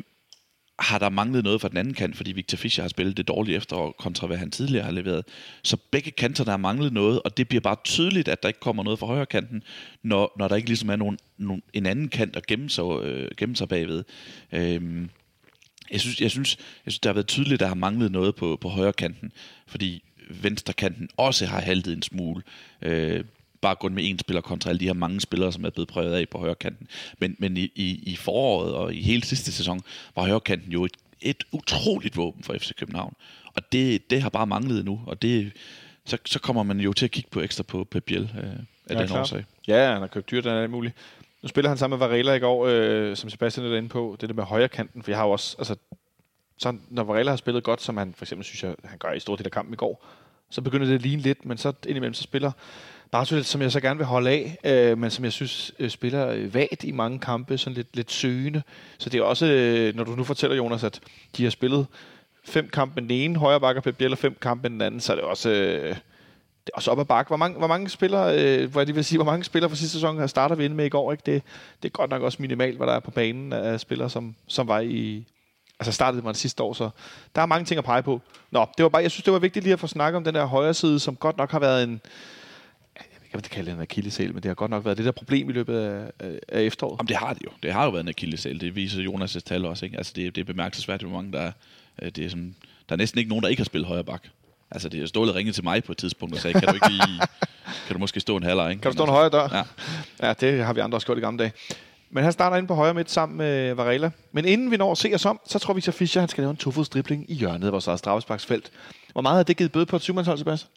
har der manglet noget fra den anden kant, fordi Victor Fischer har spillet det dårligt efter, kontra hvad han tidligere har leveret. Så begge kanter, der har manglet noget, og det bliver bare tydeligt, at der ikke kommer noget fra højre kanten, når, når der ikke ligesom er nogen, nogen, en anden kant at gemme sig, øh, gemme sig bagved. Øhm, jeg synes, jeg, synes, jeg synes, det har været tydeligt, at der har manglet noget på, på højre kanten, fordi venstre kanten også har haltet en smule. Øh, bare gået med én spiller kontra alle de her mange spillere, som er blevet prøvet af på højre kanten. Men, men i, i, i foråret og i hele sidste sæson var højre kanten jo et, et utroligt våben for FC København. Og det, det har bare manglet nu, og det, så, så kommer man jo til at kigge på ekstra på Pep Biel øh, af ja, den klar. årsag. Ja, han har købt dyrt, den er muligt. Nu spiller han sammen med Varela i går, øh, som Sebastian er inde på, det der med højre kanten, for jeg har jo også, altså, så når Varela har spillet godt, som han for eksempel synes jeg, han gør i stort del af kampen i går, så begynder det at ligne lidt, men så indimellem så spiller Bartolet, som jeg så gerne vil holde af, øh, men som jeg synes øh, spiller øh, vagt i mange kampe, sådan lidt, lidt søgende. Så det er også, øh, når du nu fortæller, Jonas, at de har spillet fem kampe med den ene højre bakke, og Pep Biel, og fem kampe med den anden, så er det også... Øh, det er også op ad bakke. Hvor mange, hvor mange spillere, øh, hvad det vil sige, hvor mange spillere fra sidste sæson starter vi ind med i går? Ikke? Det, det er godt nok også minimalt, hvad der er på banen af spillere, som, som var i, altså startede man sidste år, så der er mange ting at pege på. Nå, det var bare, jeg synes, det var vigtigt lige at få snakket om den der højre side, som godt nok har været en, vil ikke kalde det en akillesæl, men det har godt nok været det der problem i løbet af, af efteråret. Jamen, det har det jo. Det har jo været en akillesæl. Det viser Jonas' tal også. Ikke? Altså, det, det er bemærkelsesværdigt, hvor mange der er. Øh, det er sådan, der er næsten ikke nogen, der ikke har spillet højre bak. Altså, det er stålet ringet til mig på et tidspunkt og sagde, kan du ikke lige, kan du måske stå en halvleg? Kan du stå en højre dør? Ja. ja, det har vi andre også gjort i gamle dage. Men han starter ind på højre midt sammen med Varela. Men inden vi når at se os om, så tror vi, at Fischer han skal lave en tofodsdribling i hjørnet af vores eget straffesparksfelt. Hvor meget har det givet bøde på et syvmandshold, Sebastian?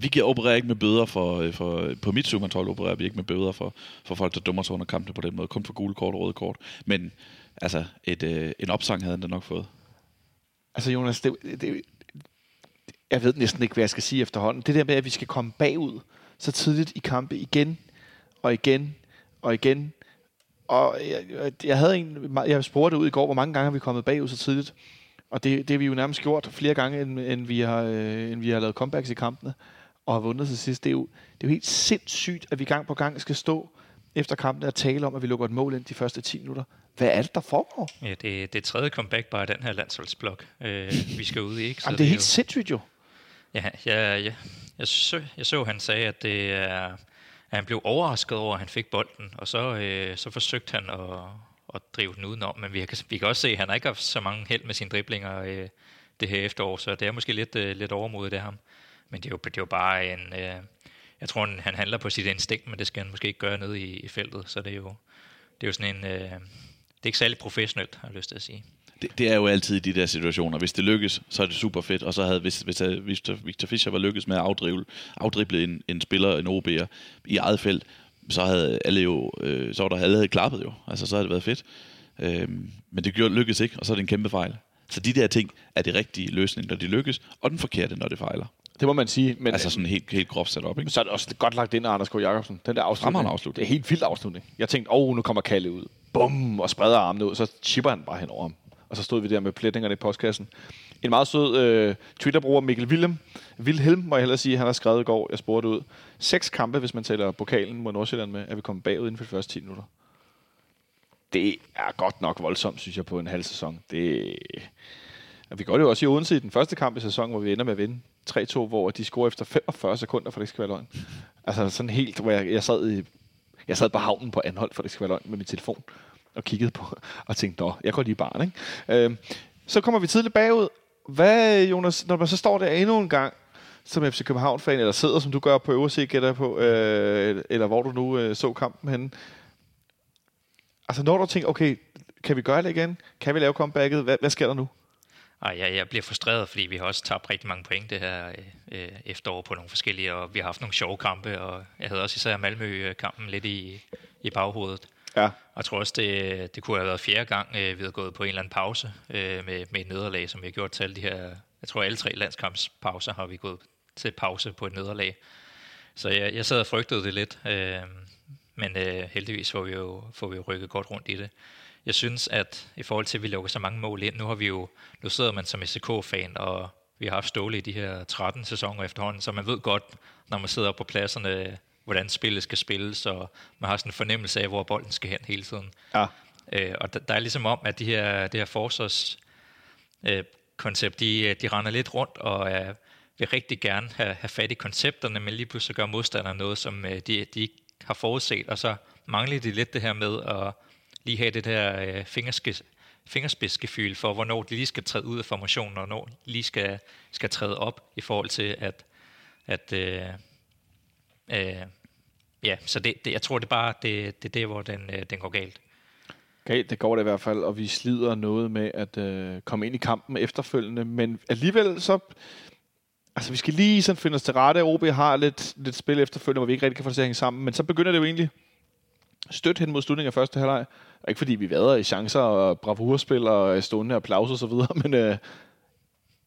Vi giver opererer ikke med bøder for, øh, for på mit syvmandshold opererer vi ikke med bøder for, for folk, der dummer sig under kampene på den måde. Kun for gule kort og røde kort. Men altså, et, øh, en opsang havde han da nok fået. Altså Jonas, det, det, jeg ved næsten ikke, hvad jeg skal sige efterhånden. Det der med, at vi skal komme bagud så tidligt i kampe igen og igen og igen. Og jeg, jeg havde en, jeg spurgte ud i går, hvor mange gange har vi kommet bagud så tidligt. Og det, det har vi jo nærmest gjort flere gange, end, end, vi, har, øh, end vi har lavet comebacks i kampene og har vundet til sidst. Det er, jo, det er jo helt sindssygt, at vi gang på gang skal stå efter kampen og tale om, at vi lukker et mål ind de første 10 minutter. Hvad er det, der foregår? Ja, det, det er tredje comeback bare den her landsholdsblok, øh, vi skal ud i. Ikke? Så Jamen, det er helt jo, sindssygt jo. Ja, ja, ja. Jeg, så, jeg så, han sagde, at, det er, at han blev overrasket over, at han fik bolden, og så, øh, så forsøgte han at, at drive den udenom. Men vi kan, vi kan også se, at han har ikke haft så mange held med sine driblinger øh, det her efterår, så det er måske lidt, øh, lidt overmodet af ham. Men det er jo, det er jo bare en... Øh, jeg tror, han handler på sit instinkt, men det skal han måske ikke gøre nede i, i feltet. Så det er jo, det er jo sådan en... Øh, det er ikke særlig professionelt, har jeg lyst til at sige. Det, det er jo altid i de der situationer. Hvis det lykkes, så er det super fedt. Og så havde, hvis, hvis øh, Victor, Victor Fischer var lykkes med at afdrive, afdrible en, en spiller, en OB'er, i eget felt, så havde alle jo, øh, så var der alle havde klappet jo. Altså, så havde det været fedt. Øh, men det gjorde, lykkedes ikke, og så er det en kæmpe fejl. Så de der ting er det rigtige løsning, når de lykkes, og den forkerte, når det fejler. Det må man sige. Men, altså sådan helt, helt groft sat op, ikke? Så er det også godt lagt ind af Anders K. Jacobsen. Den der afslutning. afslutning. Det er helt vildt afslutning. Jeg tænkte, åh, oh, nu kommer Kalle ud. Bum, og spreder armene ud, så chipper han bare hen over ham. Og så stod vi der med plætningerne i postkassen. En meget sød øh, Twitter-bruger, Mikkel Wilhelm, Wilhelm, må jeg hellere sige, han har skrevet i går, jeg spurgte ud. Seks kampe, hvis man tæller pokalen mod Nordsjælland med, er vi kommet bagud inden for de første 10 minutter. Det er godt nok voldsomt, synes jeg, på en halv sæson. Det, vi gør det jo også i Odense i den første kamp i sæsonen, hvor vi ender med at vinde 3-2, hvor de scorer efter 45 sekunder, for det skal være løgn. Altså sådan helt, hvor jeg, jeg sad i jeg sad på havnen på Anhold, for det skal være løgn, med min telefon, og kiggede på, og tænkte, nå, jeg går lige barn, ikke? Øh, så kommer vi tidligt bagud. Hvad, Jonas, når man så står der endnu en gang, som FC København-fan, eller sidder, som du gør på øverse, gætter på, øh, eller hvor du nu øh, så kampen henne. Altså, når du tænker, okay, kan vi gøre det igen? Kan vi lave comebacket? Hvad, hvad sker der nu? Ej, jeg, jeg bliver frustreret, fordi vi har også tabt rigtig mange point det her øh, efterår på nogle forskellige, og vi har haft nogle sjove kampe, og jeg havde også især Malmø-kampen lidt i, i baghovedet. Ja. Og jeg tror også, det, det kunne have været fjerde gang, øh, vi har gået på en eller anden pause øh, med, med et nederlag, som vi har gjort til alle de her, jeg tror alle tre landskampspauser har vi gået til pause på et nederlag. Så jeg, jeg sad og frygtede det lidt, øh, men øh, heldigvis får vi, jo, får vi jo rykket godt rundt i det. Jeg synes, at i forhold til, at vi lukker så mange mål ind, nu har vi jo, nu sidder man som SK-fan, og vi har haft Ståle i de her 13 sæsoner efterhånden, så man ved godt, når man sidder på pladserne, hvordan spillet skal spilles, og man har sådan en fornemmelse af, hvor bolden skal hen hele tiden. Ja. Øh, og der, der er ligesom om, at de her, det her forsvars øh, koncept, de, de render lidt rundt og øh, vil rigtig gerne have, have fat i koncepterne, men lige pludselig gør modstanderne noget, som øh, de, de ikke har forudset, og så mangler de lidt det her med at lige have det der øh, fingerskids, fingerspidsgefyl for, hvornår de lige skal træde ud af formationen, og hvornår de lige skal, skal træde op i forhold til, at, at øh, øh, ja, så det, det, jeg tror, det er bare det, det er der, hvor den, øh, den går galt. Okay, det går det i hvert fald, og vi slider noget med at øh, komme ind i kampen efterfølgende, men alligevel så... Altså, vi skal lige sådan finde os til rette. OB har lidt, lidt spil efterfølgende, hvor vi ikke rigtig kan få det til at hænge sammen, men så begynder det jo egentlig stødt hen mod slutningen af første halvleg. Ikke fordi vi vader i chancer og bravurspil og øh, stående applaus og så videre, men øh,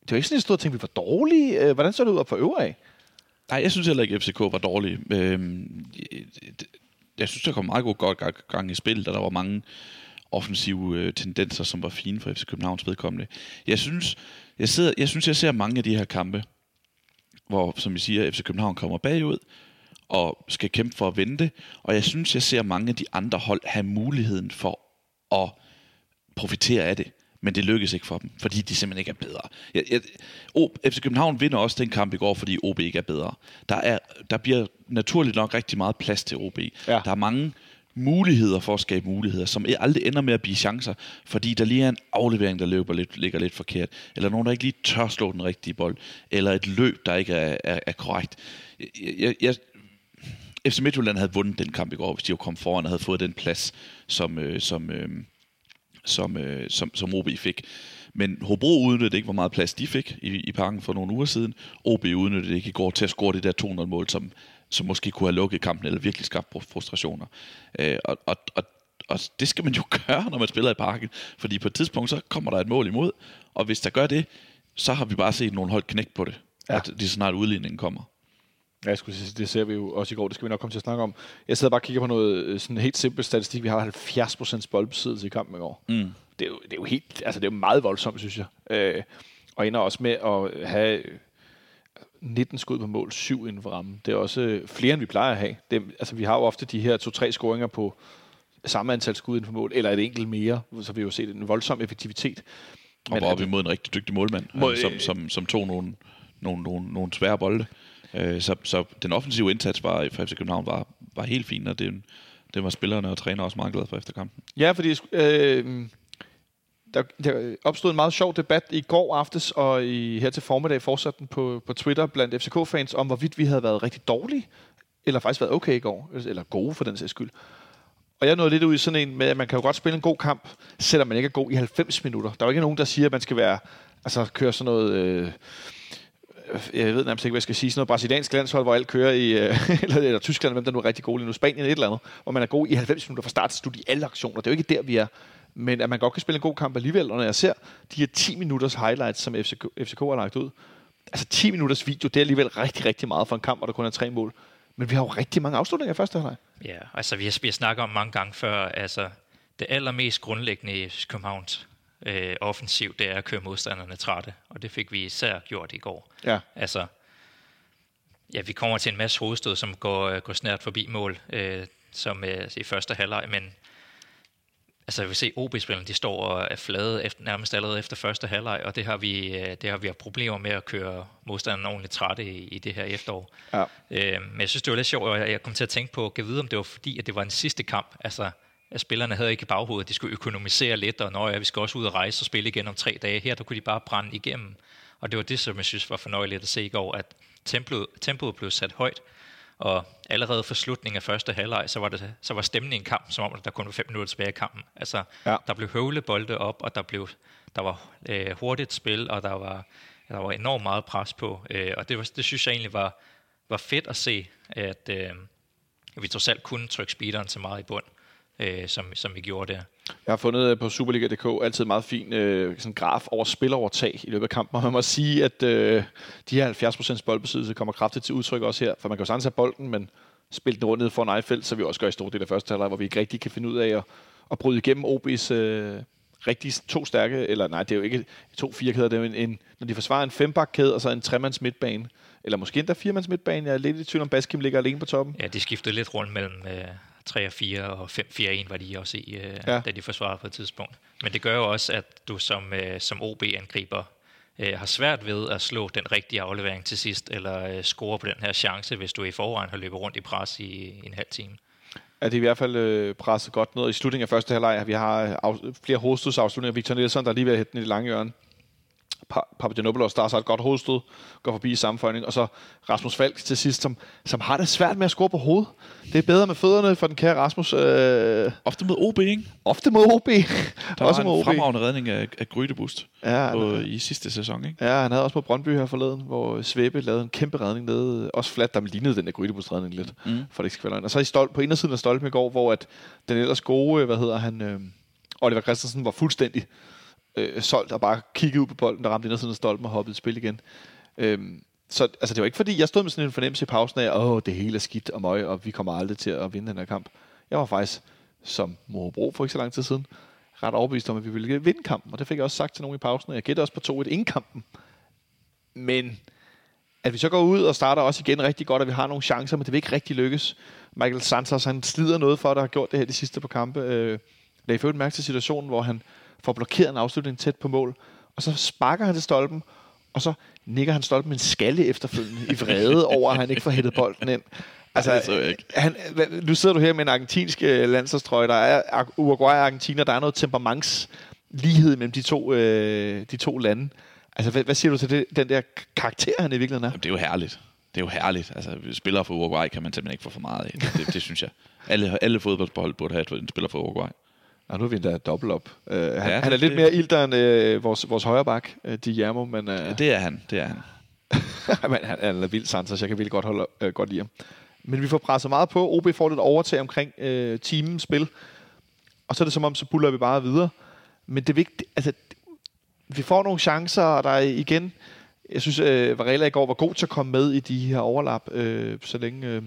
det var ikke sådan en stor ting, vi var dårlige. Øh, hvordan så det ud op for øvre af? Nej, jeg synes heller ikke, at FCK var dårlig. Øhm, jeg synes, der kom meget god godt gang i spillet, og der var mange offensive øh, tendenser, som var fine for FC Københavns vedkommende. Jeg synes, jeg, sidder, jeg synes, jeg ser mange af de her kampe, hvor, som vi siger, FC København kommer bagud, og skal kæmpe for at vente. Og jeg synes, jeg ser mange af de andre hold have muligheden for at profitere af det. Men det lykkes ikke for dem, fordi de simpelthen ikke er bedre. Jeg, jeg, o, FC København vinder også den kamp i går, fordi OB ikke er bedre. Der, er, der bliver naturligt nok rigtig meget plads til OB. Ja. Der er mange muligheder for at skabe muligheder, som aldrig ender med at blive chancer, fordi der lige er en aflevering, der løber lidt, ligger lidt forkert, eller nogen, der ikke lige tør slå den rigtige bold, eller et løb, der ikke er, er, er korrekt. Jeg, jeg, FC Midtjylland havde vundet den kamp i går, hvis de jo kom foran og havde fået den plads, som, øh, som, øh, som, øh, som, som OB fik. Men Hobro udnyttede ikke, hvor meget plads de fik i, i parken for nogle uger siden. OB udnyttede ikke i går til at score det der 200-mål, som, som måske kunne have lukket kampen, eller virkelig skabt frustrationer. Øh, og, og, og, og det skal man jo gøre, når man spiller i parken, fordi på et tidspunkt, så kommer der et mål imod, og hvis der gør det, så har vi bare set nogle hold knæk på det, ja. at det snart udligningen kommer. Ja, jeg skulle sige, det ser vi jo også i går. Det skal vi nok komme til at snakke om. Jeg sidder bare og kigger på noget øh, sådan helt simpelt statistik. Vi har 70% boldbesiddelse i kampen i går. Mm. Det, er jo, det er jo helt, altså det er jo meget voldsomt, synes jeg. Øh, og ender også med at have 19 skud på mål, 7 inden for rammen. Det er også øh, flere, end vi plejer at have. Det, altså, vi har jo ofte de her to-tre scoringer på samme antal skud inden for mål, eller et enkelt mere, så vi jo set en voldsom effektivitet. Og var op imod en rigtig dygtig målmand, må, som, som, som tog nogle, nogle, nogle, nogle svære bolde. Øh, så, så den offensive indsats var, for FC København var, var helt fin, og det, det var spillerne og træner også meget glade for efter kampen. Ja, fordi øh, der, der opstod en meget sjov debat i går aftes, og i, her til formiddag fortsatte den på, på Twitter blandt FCK-fans, om hvorvidt vi havde været rigtig dårlige, eller faktisk været okay i går, eller gode for den sags skyld. Og jeg nåede lidt ud i sådan en med, at man kan jo godt spille en god kamp, selvom man ikke er god i 90 minutter. Der er jo ikke nogen, der siger, at man skal være, altså køre sådan noget... Øh, Øh, jeg ved nærmest ikke, hvad jeg skal sige, sådan noget brasiliansk landshold, hvor alt kører i, øh, eller, eller Tyskland, hvem der nu er rigtig god lige nu, Spanien et eller andet, hvor man er god i 90 minutter fra start til slut i alle aktioner. Det er jo ikke der, vi er. Men at man godt kan spille en god kamp alligevel, og når jeg ser de her 10 minutters highlights, som FCK, FCK har lagt ud, altså 10 minutters video, det er alligevel rigtig, rigtig meget for en kamp, hvor der kun er tre mål. Men vi har jo rigtig mange afslutninger i første halvleg. Ja, altså vi har, vi har snakket om mange gange før, altså det allermest grundlæggende i Københavns øh, offensivt, det er at køre modstanderne trætte. Og det fik vi især gjort i går. Ja. Altså, ja, vi kommer til en masse hovedstød, som går, øh, går snært forbi mål, øh, som øh, i første halvleg, men altså jeg vil se OB-spillerne, de står og er flade efter, nærmest allerede efter første halvleg, og det har vi, øh, det har vi haft problemer med at køre modstanderne ordentligt trætte i, i det her efterår. Ja. Øh, men jeg synes, det var lidt sjovt, og jeg kom til at tænke på, at vide, om det var fordi, at det var en sidste kamp, altså at spillerne havde ikke i baghovedet, de skulle økonomisere lidt, og når ja, vi skal også ud og rejse og spille igen om tre dage. Her, der kunne de bare brænde igennem. Og det var det, som jeg synes var fornøjeligt at se i går, at tempoet, tempoet blev sat højt, og allerede for slutningen af første halvleg, så var, det, så var stemningen i kampen, som om der kun var fem minutter tilbage i kampen. Altså, Ja. der blev høvle bolde op, og der, blev, der var øh, hurtigt spil, og der var, der var enormt meget pres på. Øh, og det, var, det synes jeg egentlig var, var fedt at se, at øh, vi trods alt kunne trykke speederen så meget i bund, øh, som, som vi gjorde der. Jeg har fundet øh, på Superliga.dk altid meget fin øh, sådan graf over spilovertag i løbet af kampen, og man må sige, at øh, de her 70% boldbesiddelse kommer kraftigt til udtryk også her, for man kan jo sagtens have bolden, men spille den rundt ned foran eget felt, så vi også gør i stor del af første halvleg, hvor vi ikke rigtig kan finde ud af at, at bryde igennem OB's øh, rigtig to stærke, eller nej, det er jo ikke to firekæder, det er jo en, en, når de forsvarer en fembakkæde og så en tremands midtbane, eller måske endda firemands midtbane, jeg er lidt i tvivl om, Baskim ligger alene på toppen. Ja, de skiftede lidt rundt mellem øh, 3 og 4 og 5-4-1 var de også i, øh, Ja. da de forsvarede på et tidspunkt. Men det gør jo også, at du som, øh, som OB-angriber øh, har svært ved at slå den rigtige aflevering til sidst, eller øh, score på den her chance, hvis du i forvejen har løbet rundt i pres i, i en halv time. at det i hvert fald øh, presset godt ned. I slutningen af første halvleg, vi har øh, af, flere hovedstødsafslutninger. Victor Nielsen, der er lige ved at hætte den i det lange hjørne. Pa- Papagenopoulos, der så et godt hovedstød, går forbi i sammenføjning. Og så Rasmus Falk til sidst, som, som har det svært med at score på hovedet. Det er bedre med fødderne for den kære Rasmus. Øh, Ofte mod OB, ikke? ofte mod OB. Der også var en OB. fremragende redning af, af Grydebust Ja, på, han, i sidste sæson, ikke? ja, han havde også mod Brøndby her forleden, hvor Svebe lavede en kæmpe redning nede. Også flat, der lignede den der Grydebust-redning lidt. Mm. for det ikke skal være løgn. Og så i stolp, på indersiden af stolpen i går, hvor at den ellers gode, hvad hedder han, øh, Oliver Christensen var fuldstændig øh, solgt og bare kiggede ud på bolden, der ramte indersiden af stolpen og hoppede i spil igen. Øhm, så altså, det var ikke fordi, jeg stod med sådan en fornemmelse i pausen af, åh, det hele er skidt og møg, og vi kommer aldrig til at vinde den her kamp. Jeg var faktisk, som Mohobro for ikke så lang tid siden, ret overbevist om, at vi ville vinde kampen, og det fik jeg også sagt til nogen i pausen, og jeg gætter også på 2-1 inden kampen. Men at vi så går ud og starter også igen rigtig godt, og vi har nogle chancer, men det vil ikke rigtig lykkes. Michael Santos, han slider noget for, at der har gjort det her de sidste par kampe. Øh, lagde for mærke til situationen, hvor han får blokeret en afslutning tæt på mål, og så sparker han til stolpen, og så nikker han stolpen med en skalle efterfølgende i vrede over, at han ikke får hættet bolden ind. Altså, det så ikke. Han, nu sidder du her med en argentinsk øh, landsholdstrøje. Der er Uruguay og Argentina. Der er noget temperamentslighed mellem de to, øh, de to lande. Altså, hvad, hvad siger du til det, den der karakter, han i virkeligheden er? Jamen, det er jo herligt. Det er jo herligt. Altså, spillere fra Uruguay kan man simpelthen ikke få for meget af. Det, det, det synes jeg. Alle, alle fodboldhold burde have en spiller fra Uruguay. Nå, nu er vi endda dobbelt op. Uh, han, Ja, han er det- lidt mere ilter end øh, vores, vores højre bak, øh, Guillermo, men, øh, Ja, det er han. Det er han. men han, han er vildt Santos. Jeg kan virkelig godt, holde, øh, godt lide ham. Men vi får presset meget på. OB får lidt overtag omkring øh, teamens spil. Og så er det som om, så buller vi bare videre. Men det er vigtigt, altså, vi får nogle chancer, og der er igen, jeg synes, øh, Varela i går var god til at komme med i de her overlap, øh, så længe øh,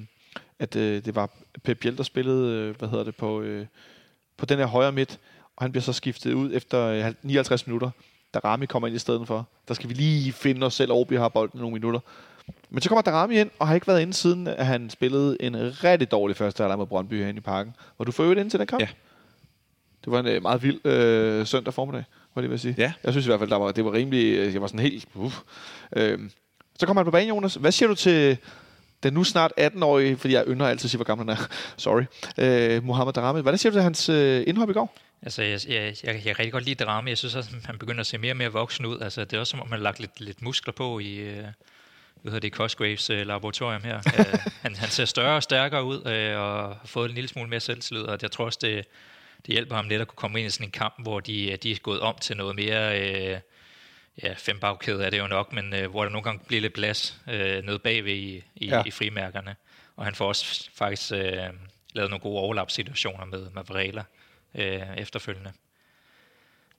at øh, det var Pep Biel, der spillede, øh, hvad hedder det, på, øh, på den her højre midt, og han bliver så skiftet ud efter øh, 59 minutter, da Rami kommer ind i stedet for. Der skal vi lige finde os selv, og OB har bolden nogle minutter. Men så kommer Darami ind, og har ikke været inde siden, at han spillede en rigtig dårlig første halvleg mod Brøndby herinde i parken. Var du for øvrigt inde til den kamp? Ja. Det var en øh, meget vild øh, søndag formiddag, var det vil sige. Ja. Jeg synes i hvert fald, der var, det var rimelig... øh, Jeg var sådan helt... Uh. Øhm, så kommer han på banen, Jonas. Hvad siger du til den nu snart 18-årige, fordi jeg ynder altid at sige, hvor gammel han er. Sorry. Øh, Mohamed Darami. Hvad siger du til hans øh, indhop i går? Altså, jeg, jeg, jeg, jeg kan rigtig godt lide drama. Jeg synes også, at han begynder at se mere og mere voksen ud. Altså, det er også som om, han har lagt lidt, lidt muskler på i, øh, hvad hedder det, Cosgraves øh, laboratorium her. uh, han, han ser større og stærkere ud, øh, og har fået en lille smule mere selvtillid, og jeg tror også, det, det hjælper ham lidt at kunne komme ind i sådan en kamp, hvor de, de er gået om til noget mere... Øh, ja, fem bagkæde er det jo nok, men øh, hvor der nogle gange bliver lidt plads øh, nede bagved i, i, Ja. i frimærkerne. Og han får også faktisk øh, lavet nogle gode overlap-situationer med, med Varela øh, efterfølgende.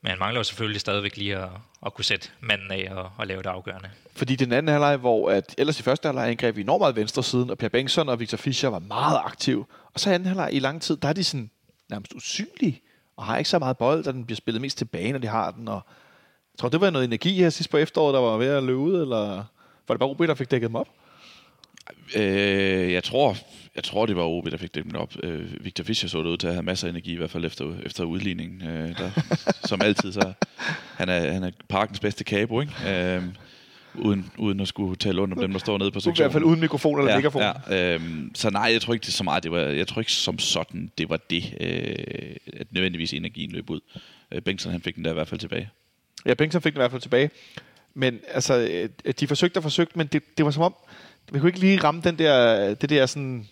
Men han mangler jo selvfølgelig stadigvæk lige at, at kunne sætte manden af og, og lave det afgørende. Fordi den anden halvleg, hvor at, ellers i første halvleg angreb vi enormt meget venstre siden, og Per Bengtsson og Victor Fischer var meget aktiv. Og så anden halvleg i lang tid, der er de sådan nærmest usynlige og har ikke så meget bold, og den bliver spillet mest tilbage, når de har den. Og tror, det var noget energi her sidst på efteråret, der var ved at løbe ud, eller var det bare OB, der fik dækket dem op? Øh, jeg tror, jeg tror, det var OB, der fik dem op. Øh, Victor Fischer så det ud til at have masser af energi, i hvert fald efter, efter udligningen. Øh, der, som altid, så han er, han er parkens bedste kabo, ikke? Øh, uden, uden at skulle tale under om dem, der står nede på sektionen. I hvert fald uden mikrofon eller ja, mikrofon. Ja, øh, så nej, jeg tror ikke det så meget. Det var, jeg tror ikke som sådan, det var det, øh, at nødvendigvis energien løb ud. Øh, Bengtsson, han fik den der i hvert fald tilbage. Ja, Bengtsson fik den i hvert fald tilbage. Men altså, øh, de forsøgte og forsøgte, men det, det var som om, vi kunne ikke lige ramme den der, det der sådan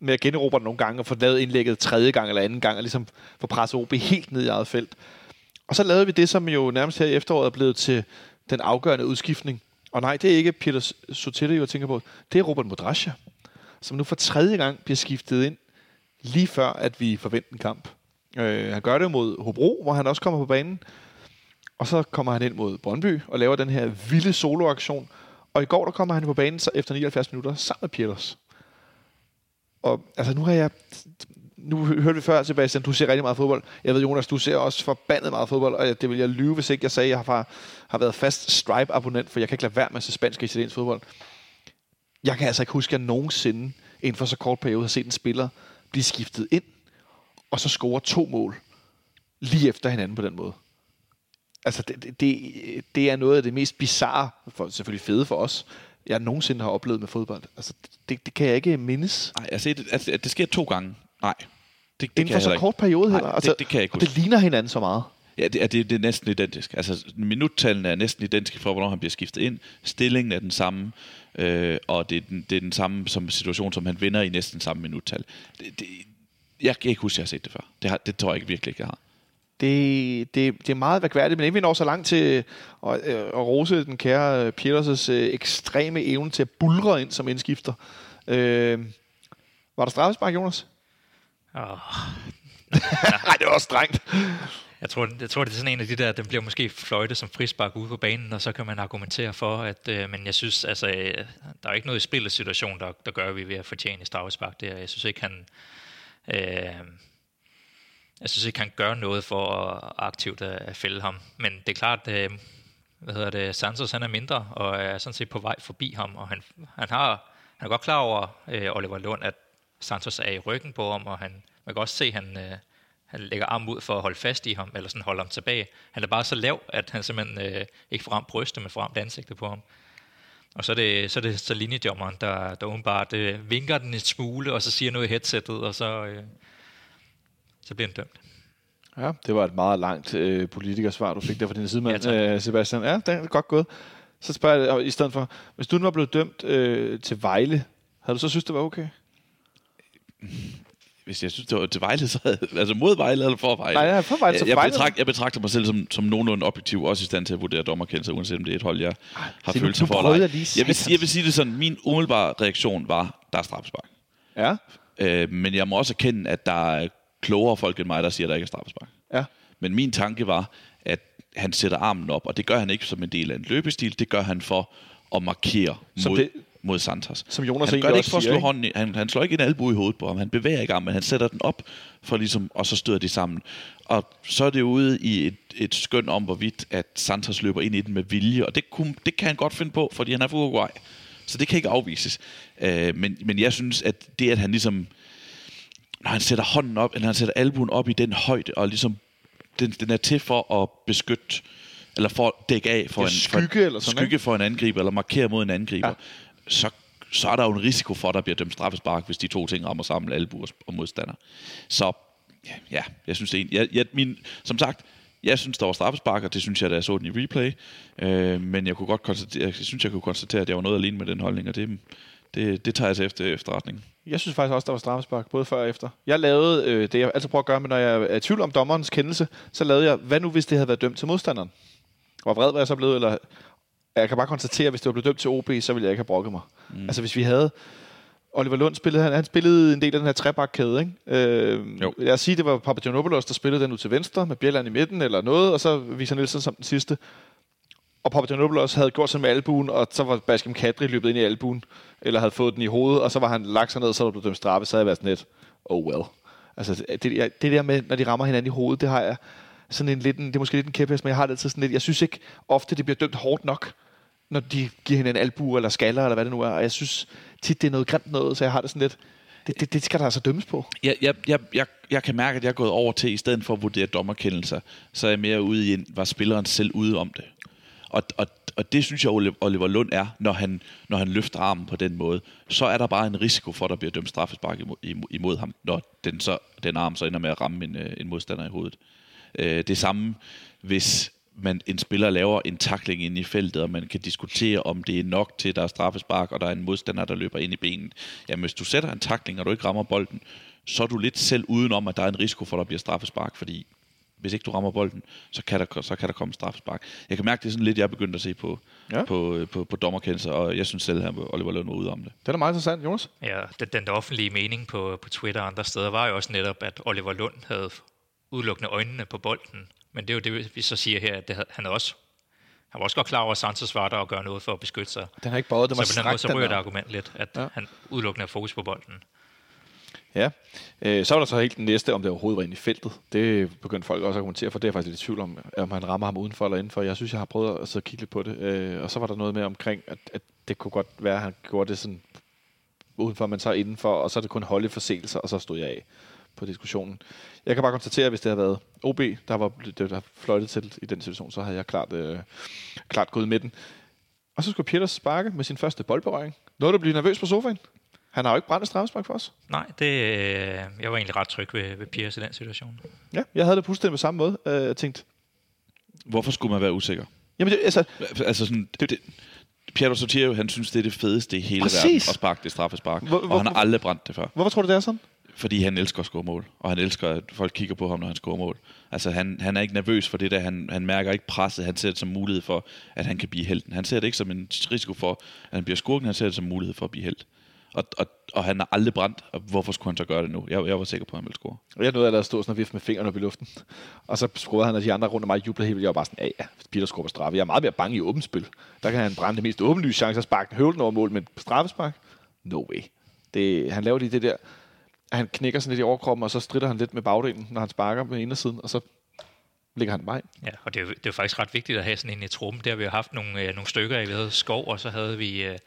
med at generobre den nogle gange og få lavet indlægget tredje gang eller anden gang og ligesom få presset OB helt ned i eget felt. Og så lavede vi det, som jo nærmest her i efteråret er blevet til den afgørende udskiftning. Og nej, det er ikke Peter Sotello, jeg tænker på. Det er Robert Modrasja, som nu for tredje gang bliver skiftet ind, lige før at vi forventer en kamp. Øh, han gør det mod Hobro, hvor han også kommer på banen. Og så kommer han ind mod Brøndby og laver den her vilde soloaktion. Og i går der kommer han på banen så efter 79 minutter sammen med Pieters. Og altså nu har jeg... Nu hørte vi før, Sebastian, du ser rigtig meget fodbold. Jeg ved, Jonas, du ser også forbandet meget fodbold, og det vil jeg lyve, hvis ikke jeg sagde, at jeg har, har været fast Stripe-abonnent, for jeg kan ikke lade være med at se spansk og italiensk fodbold. Jeg kan altså ikke huske, at jeg nogensinde inden for så kort periode har set en spiller blive skiftet ind, og så score to mål lige efter hinanden på den måde. Altså, det, det, det er noget af det mest bizarre, for, selvfølgelig fede for os, jeg nogensinde har oplevet med fodbold. Altså, det, det kan jeg ikke mindes. Nej, altså, det, altså, det sker to gange. Nej. Det, det Inden for så kort periode Nej, heller. Altså, det, det kan jeg ikke og det ligner hinanden så meget. Ja, det er, det, det er næsten identisk. Altså, minuttallene er næsten identiske for, hvornår han bliver skiftet ind. Stillingen er den samme, øh, og det er den, det er den samme som situation, som han vinder i næsten samme minuttal. Det, det, jeg kan ikke huske, at jeg har set det før. Det, har, det tror jeg ikke virkelig ikke, jeg har det, det, det er meget værkværdigt, men inden vi når så langt til at, øh, at rose den kære øh, Peters' øh, ekstreme evne til at bulre ind som indskifter. Øh, var der straffespark, Jonas? Oh. Nej, det var også strengt. Jeg tror, jeg tror, det er sådan en af de der, den bliver måske fløjtet som frispark ude på banen, og så kan man argumentere for, at, øh, men jeg synes, altså, der er ikke noget i spillets situation, der, der gør, at vi er ved at fortjene straffespark der. Jeg synes ikke, han, øh, jeg synes ikke, han gør noget for at aktivt øh, at fælde ham. Men det er klart, at øh, hvad hedder det, Santos han er mindre, og er sådan set på vej forbi ham, og han, han, har, han er godt klar over, øh, Oliver Lund, at Santos er i ryggen på ham, og han, man kan også se, at han, øh, han lægger arm ud for at holde fast i ham, eller sådan holde ham tilbage. Han er bare så lav, at han simpelthen øh, ikke får ramt brystet, men får ramt ansigtet på ham. Og så er det så, er det, så linjedommeren, der, der åbenbart øh, vinker den et smule, og så siger noget i headsettet, og så, øh, så bliver han dømt. Ja, det var et meget langt øh, politikersvar, du fik der fra din side, ja, øh, Sebastian. Ja, det er godt gået. Så spørger jeg i stedet for, hvis du nu var blevet dømt øh, til Vejle, havde du så synes, det var okay? Hvis jeg synes, det var til Vejle, så havde, altså mod Vejle eller for Vejle? Nej, ja, for Vejle, jeg, jeg, betragt, jeg betragter mig selv som, som nogenlunde objektiv, også i stand til at vurdere dommerkendelser, uanset om det er et hold, jeg Ej, har følelser for. Jeg, jeg, vil, jeg vil sige det sådan, min umiddelbare reaktion var, der er straffespark. Ja. Øh, men jeg må også erkende, at der er klogere folk end mig, der siger, at der ikke er straffespark. Ja. Men min tanke var, at han sætter armen op, og det gør han ikke som en del af en løbestil, det gør han for at markere mod, det, mod Santos. Som Jonas han gør det ikke for at slå hånden i, han, han slår ikke en albu i hovedet på ham, han bevæger ikke armen, men han sætter den op, for ligesom, og så støder de sammen. Og så er det ude i et, et skøn om, hvorvidt at Santos løber ind i den med vilje, og det, kunne, det kan han godt finde på, fordi han er fra Uruguay. Så det kan ikke afvises. Uh, men, men jeg synes, at det, at han ligesom når han sætter hånden op, eller han sætter albuen op i den højde, og ligesom, den, den er til for at beskytte, eller for at dække af for, en, skygge, for, eller sådan, skygge for en angriber, eller markere mod en angriber, ja. så, så er der jo en risiko for, at der bliver dømt straffespark, hvis de to ting rammer sammen, albu og modstander. Så ja, ja jeg synes det er en, jeg, jeg, min, som sagt, jeg synes, der var straffespark, og det synes jeg, da jeg så den i replay. Øh, men jeg kunne godt konstatere, jeg synes, jeg kunne konstatere, at jeg var noget alene med den holdning, og det, det, det tager jeg til efter efterretning. Jeg synes faktisk også, der var straffespark, både før og efter. Jeg lavede øh, det, jeg altid prøver at gøre, men når jeg er i tvivl om dommerens kendelse, så lavede jeg, hvad nu hvis det havde været dømt til modstanderen? Hvor vred var jeg så blevet, eller jeg kan bare konstatere, at hvis det var blevet dømt til OB, så ville jeg ikke have brokket mig. Mm. Altså hvis vi havde... Oliver Lund spillede, han, han spillede en del af den her trebakkæde, ikke? Øh, jo. Lad os sige, det var Papagiannopoulos, der spillede den ud til venstre, med Bjelland i midten eller noget, og så viser Nielsen som den sidste. Og Papagiannopoulos havde gjort sig med albuen, og så var Baskem Kadri løbet ind i albuen eller havde fået den i hovedet, og så var han lagt sig ned, og så var der blevet dømt straffe, så havde jeg været sådan lidt, oh well. Altså, det, det der med, når de rammer hinanden i hovedet, det har jeg sådan en lidt, en, det er måske lidt en kæphest, men jeg har det altid sådan lidt, jeg synes ikke ofte, det bliver dømt hårdt nok, når de giver hinanden albu eller skaller, eller hvad det nu er. Og jeg synes tit, det er noget grimt noget, så jeg har det sådan lidt, det, det, det skal der altså dømmes på. Jeg, jeg, jeg, jeg, jeg kan mærke, at jeg er gået over til, i stedet for at vurdere dommerkendelser, så er jeg mere ude i, en, var spilleren selv ude om det. Og, og, og det synes jeg, Oliver Lund er, når han, når han løfter armen på den måde. Så er der bare en risiko for, at der bliver dømt straffespark imod, imod ham, når den, så, den arm så ender med at ramme en, øh, en modstander i hovedet. Øh, det samme, hvis man, en spiller laver en takling ind i feltet, og man kan diskutere, om det er nok til, at der er straffespark, og der er en modstander, der løber ind i benet. Jamen, hvis du sætter en takling, og du ikke rammer bolden, så er du lidt selv udenom, at der er en risiko for, at der bliver straffespark, fordi hvis ikke du rammer bolden, så kan der, så kan der komme straffespark. Jeg kan mærke, det er sådan lidt, jeg er begyndt at se på, ja. på, på, på dommerkendelser, og jeg synes selv, at Oliver Lund var ude om det. Det er meget interessant, Jonas. Ja, den, den offentlige mening på, på Twitter og andre steder var jo også netop, at Oliver Lund havde udelukkende øjnene på bolden. Men det er jo det, vi så siger her, at det, han også han var også godt klar over, at Sanchez var der og gøre noget for at beskytte sig. Den har ikke bøjet, det var så på den måde, så ryger det argument lidt, at ja. han udelukkende har fokus på bolden. Ja, øh, så var der så helt den næste, om det overhovedet var inde i feltet. Det begyndte folk også at kommentere, for det er faktisk lidt i tvivl om, om han rammer ham udenfor eller indenfor. Jeg synes, jeg har prøvet at sidde og kigge lidt på det. Øh, og så var der noget med omkring, at, at det kunne godt være, at han gjorde det sådan udenfor, men så indenfor, og så er det kun holde forseelser, og så stod jeg af på diskussionen. Jeg kan bare konstatere, at hvis det havde været OB, der var det, der fløjtet til i den situation, så havde jeg klart, øh, klart gået med den. Og så skulle Peters sparke med sin første boldberøring. Noget, du blive nervøs på sofaen? Han har jo ikke brændt straffespark for os. Nej, det, øh, jeg var egentlig ret tryg ved, ved Piers i den situation. Ja, jeg havde det fuldstændig på samme måde. Øh, jeg tænkte... Hvorfor skulle man være usikker? Jamen, det, altså... Altså sådan... Det, det, Piero Sotirio, han synes, det er det fedeste i hele Præcis. verden at sparke det straffespark. Hvor, hvor, og han har aldrig brændt det før. Hvorfor tror du, det er sådan? fordi han elsker at score mål, og han elsker, at folk kigger på ham, når han scorer mål. Altså, han, han er ikke nervøs for det der, han, han mærker ikke presset, han ser det som mulighed for, at han kan blive helten. Han ser det ikke som en risiko for, at han bliver skurken, han ser det som mulighed for at blive helt. Og, og, og han har aldrig brændt, og hvorfor skulle han så gøre det nu? Jeg, jeg var sikker på, at han ville score. Og jeg nåede at stå sådan og vifte med fingrene op i luften. Og så scorede han, og de andre rundt om mig jublede helt vildt. Jeg var bare sådan, ja, ja, Peter scorer på straffe. Jeg er meget mere bange i åbent spil. Der kan han brænde det mest åbenlyse chance at sparke høvlen over mål, men straffespark? No way. Det, han laver lige det der han knækker sådan lidt i overkroppen, og så strider han lidt med bagdelen, når han sparker med indersiden, og så ligger han vej. Ja, og det er, jo, det er jo faktisk ret vigtigt at have sådan en i truppen. Der har vi jo haft nogle, øh, nogle stykker i. Vi havde Skov, og så havde vi, øh,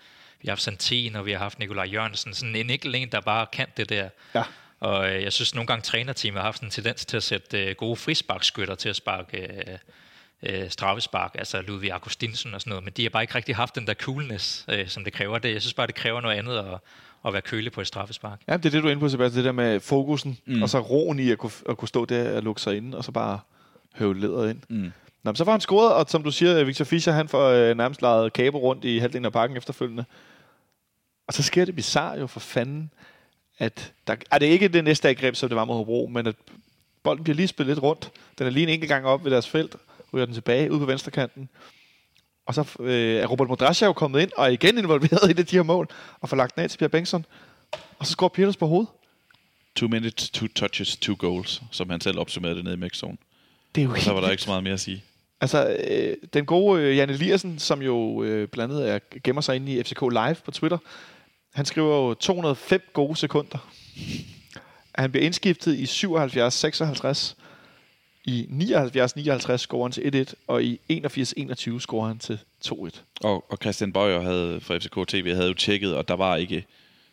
vi har haft Santin, og vi har haft Nikolaj Jørgensen. Sådan en enkelt en, der bare kan det der. Ja. Og øh, jeg synes nogle gange, trænerteamet har haft en tendens til at sætte øh, gode frisparkskytter til at sparke øh, øh, straffespark, altså Ludvig Augustinsen og sådan noget, men de har bare ikke rigtig haft den der coolness, øh, som det kræver. Det, jeg synes bare, det kræver noget andet at, at være kølig på et straffespark. Ja, det er det, du er inde på, Sebastian. Det der med fokusen, mm. og så roen i at kunne, at kunne stå der og lukke sig ind, og så bare høve lederet ind. Mm. Nå, så var han scoret, og som du siger, Victor Fischer, han får øh, nærmest lejet kabo rundt i halvdelen af parken efterfølgende. Og så sker det bizarre jo for fanden, at der, er det ikke det næste angreb, som det var mod Hobro, men at bolden bliver lige spillet lidt rundt. Den er lige en enkelt gang op ved deres felt, ryger den tilbage ud på venstre kanten. Og så øh, er Robert Modrasja jo kommet ind og er igen involveret i det, de her mål, og får lagt den af til Pierre Bengtsson. Og så scorer Peters på hovedet. Two minutes, two touches, two goals, som han selv opsummerede det nede i mixzone. Det er jo og så var der ikke så meget mere at sige. Altså, øh, den gode øh, Jan Eliassen, som jo øh, blandt andet er, gemmer sig inde i FCK Live på Twitter, han skriver jo 205 gode sekunder. Han bliver indskiftet i 77-56, i 79-59 scorer han til 1-1, og i 81-21 scorer han til 2-1. Og, og Christian Bøjer havde fra FCK TV havde jo tjekket, og der var ikke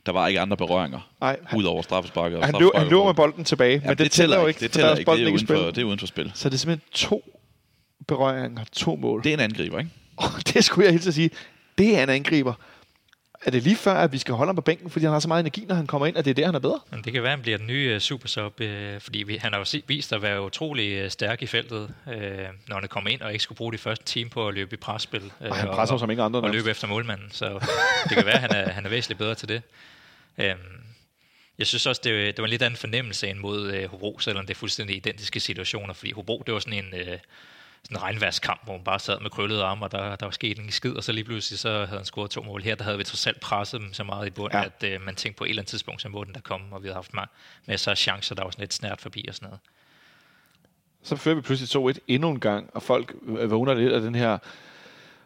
der var ikke andre berøringer, Nej, ud over straffesparket. Han, løb, han løb med bolden tilbage, men det, det tæller jo ikke, det tæller ikke, det er, uden for, det er uden for spil. Så det er simpelthen to berøringer, to mål. Det er en angriber, ikke? Oh, det skulle jeg helt sige. Det er en angriber er det lige før, at vi skal holde ham på bænken, fordi han har så meget energi, når han kommer ind, at det er der, han er bedre? Men det kan være, at han bliver den nye uh, supersub, uh, fordi vi, han har jo vist at være utrolig uh, stærk i feltet, uh, når han kommer ind og ikke skulle bruge de første time på at løbe i presspil. Uh, og han presser og, som ingen andre. Og, og løbe efter målmanden, så det kan være, at han er, han er væsentligt bedre til det. Uh, jeg synes også, det, det var en lidt anden fornemmelse end mod uh, Hobro, selvom det er fuldstændig identiske situationer, fordi Hobro, det var sådan en... Uh, sådan en regnværskamp, hvor man bare sad med krøllede arme, og der, der var sket en skid, og så lige pludselig så havde han scoret to mål. Her der havde vi trods alt presset dem så meget i bunden, ja. at uh, man tænkte på et eller andet tidspunkt, så må den der komme, og vi havde haft masser af chancer, der var sådan lidt snært forbi og sådan noget. Så fører vi pludselig 2-1 endnu en gang, og folk vågner lidt af den her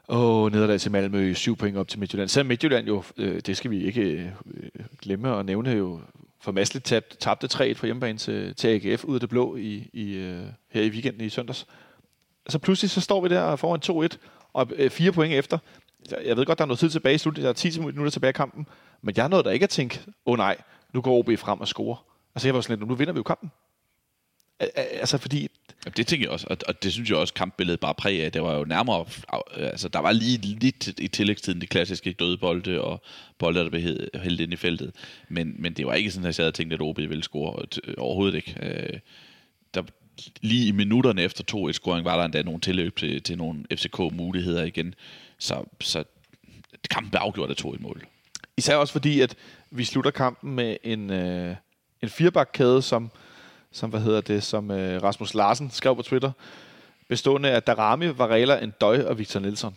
Åh, nederlag til Malmø, syv point op til Midtjylland. Så Midtjylland jo, øh, det skal vi ikke øh, glemme at nævne jo, for tabte, tabte 3-1 på hjemmebane til, til AGF ud af det blå i, i, øh, her i weekenden i søndags. Så pludselig så står vi der foran 2-1 og øh, fire point efter. Jeg- ved godt, der er noget tid tilbage i slutningen. Der er 10 minutter tilbage i kampen. Men jeg nåede der ikke at tænke, åh oh, nej, nu går OB frem og scorer. Altså jeg var sådan lidt, nu vinder vi jo kampen. Altså fordi, Jamen, det tænker jeg også, og, og det synes jeg også, kampbilledet bare præg af. Det var jo nærmere, altså der var lige lidt i tillægstiden det klassiske døde bolde og bolde, der blev hældt ind i feltet. Men, men det var ikke sådan, at jeg sad og tænkte, at OB ville score. Øh, overhovedet ikke. Øh, Lige i minutterne efter 2-1-scoring var der endda nogle tilløb til, til nogle FCK-muligheder igen. Så, så kampen blev afgjort af to i mål. Især også fordi, at vi slutter kampen med en, øh, en firebakkæde, som, som, hvad hedder det, som øh, Rasmus Larsen skrev på Twitter, bestående af Darami, Varela, Endøj og Victor Nielsen.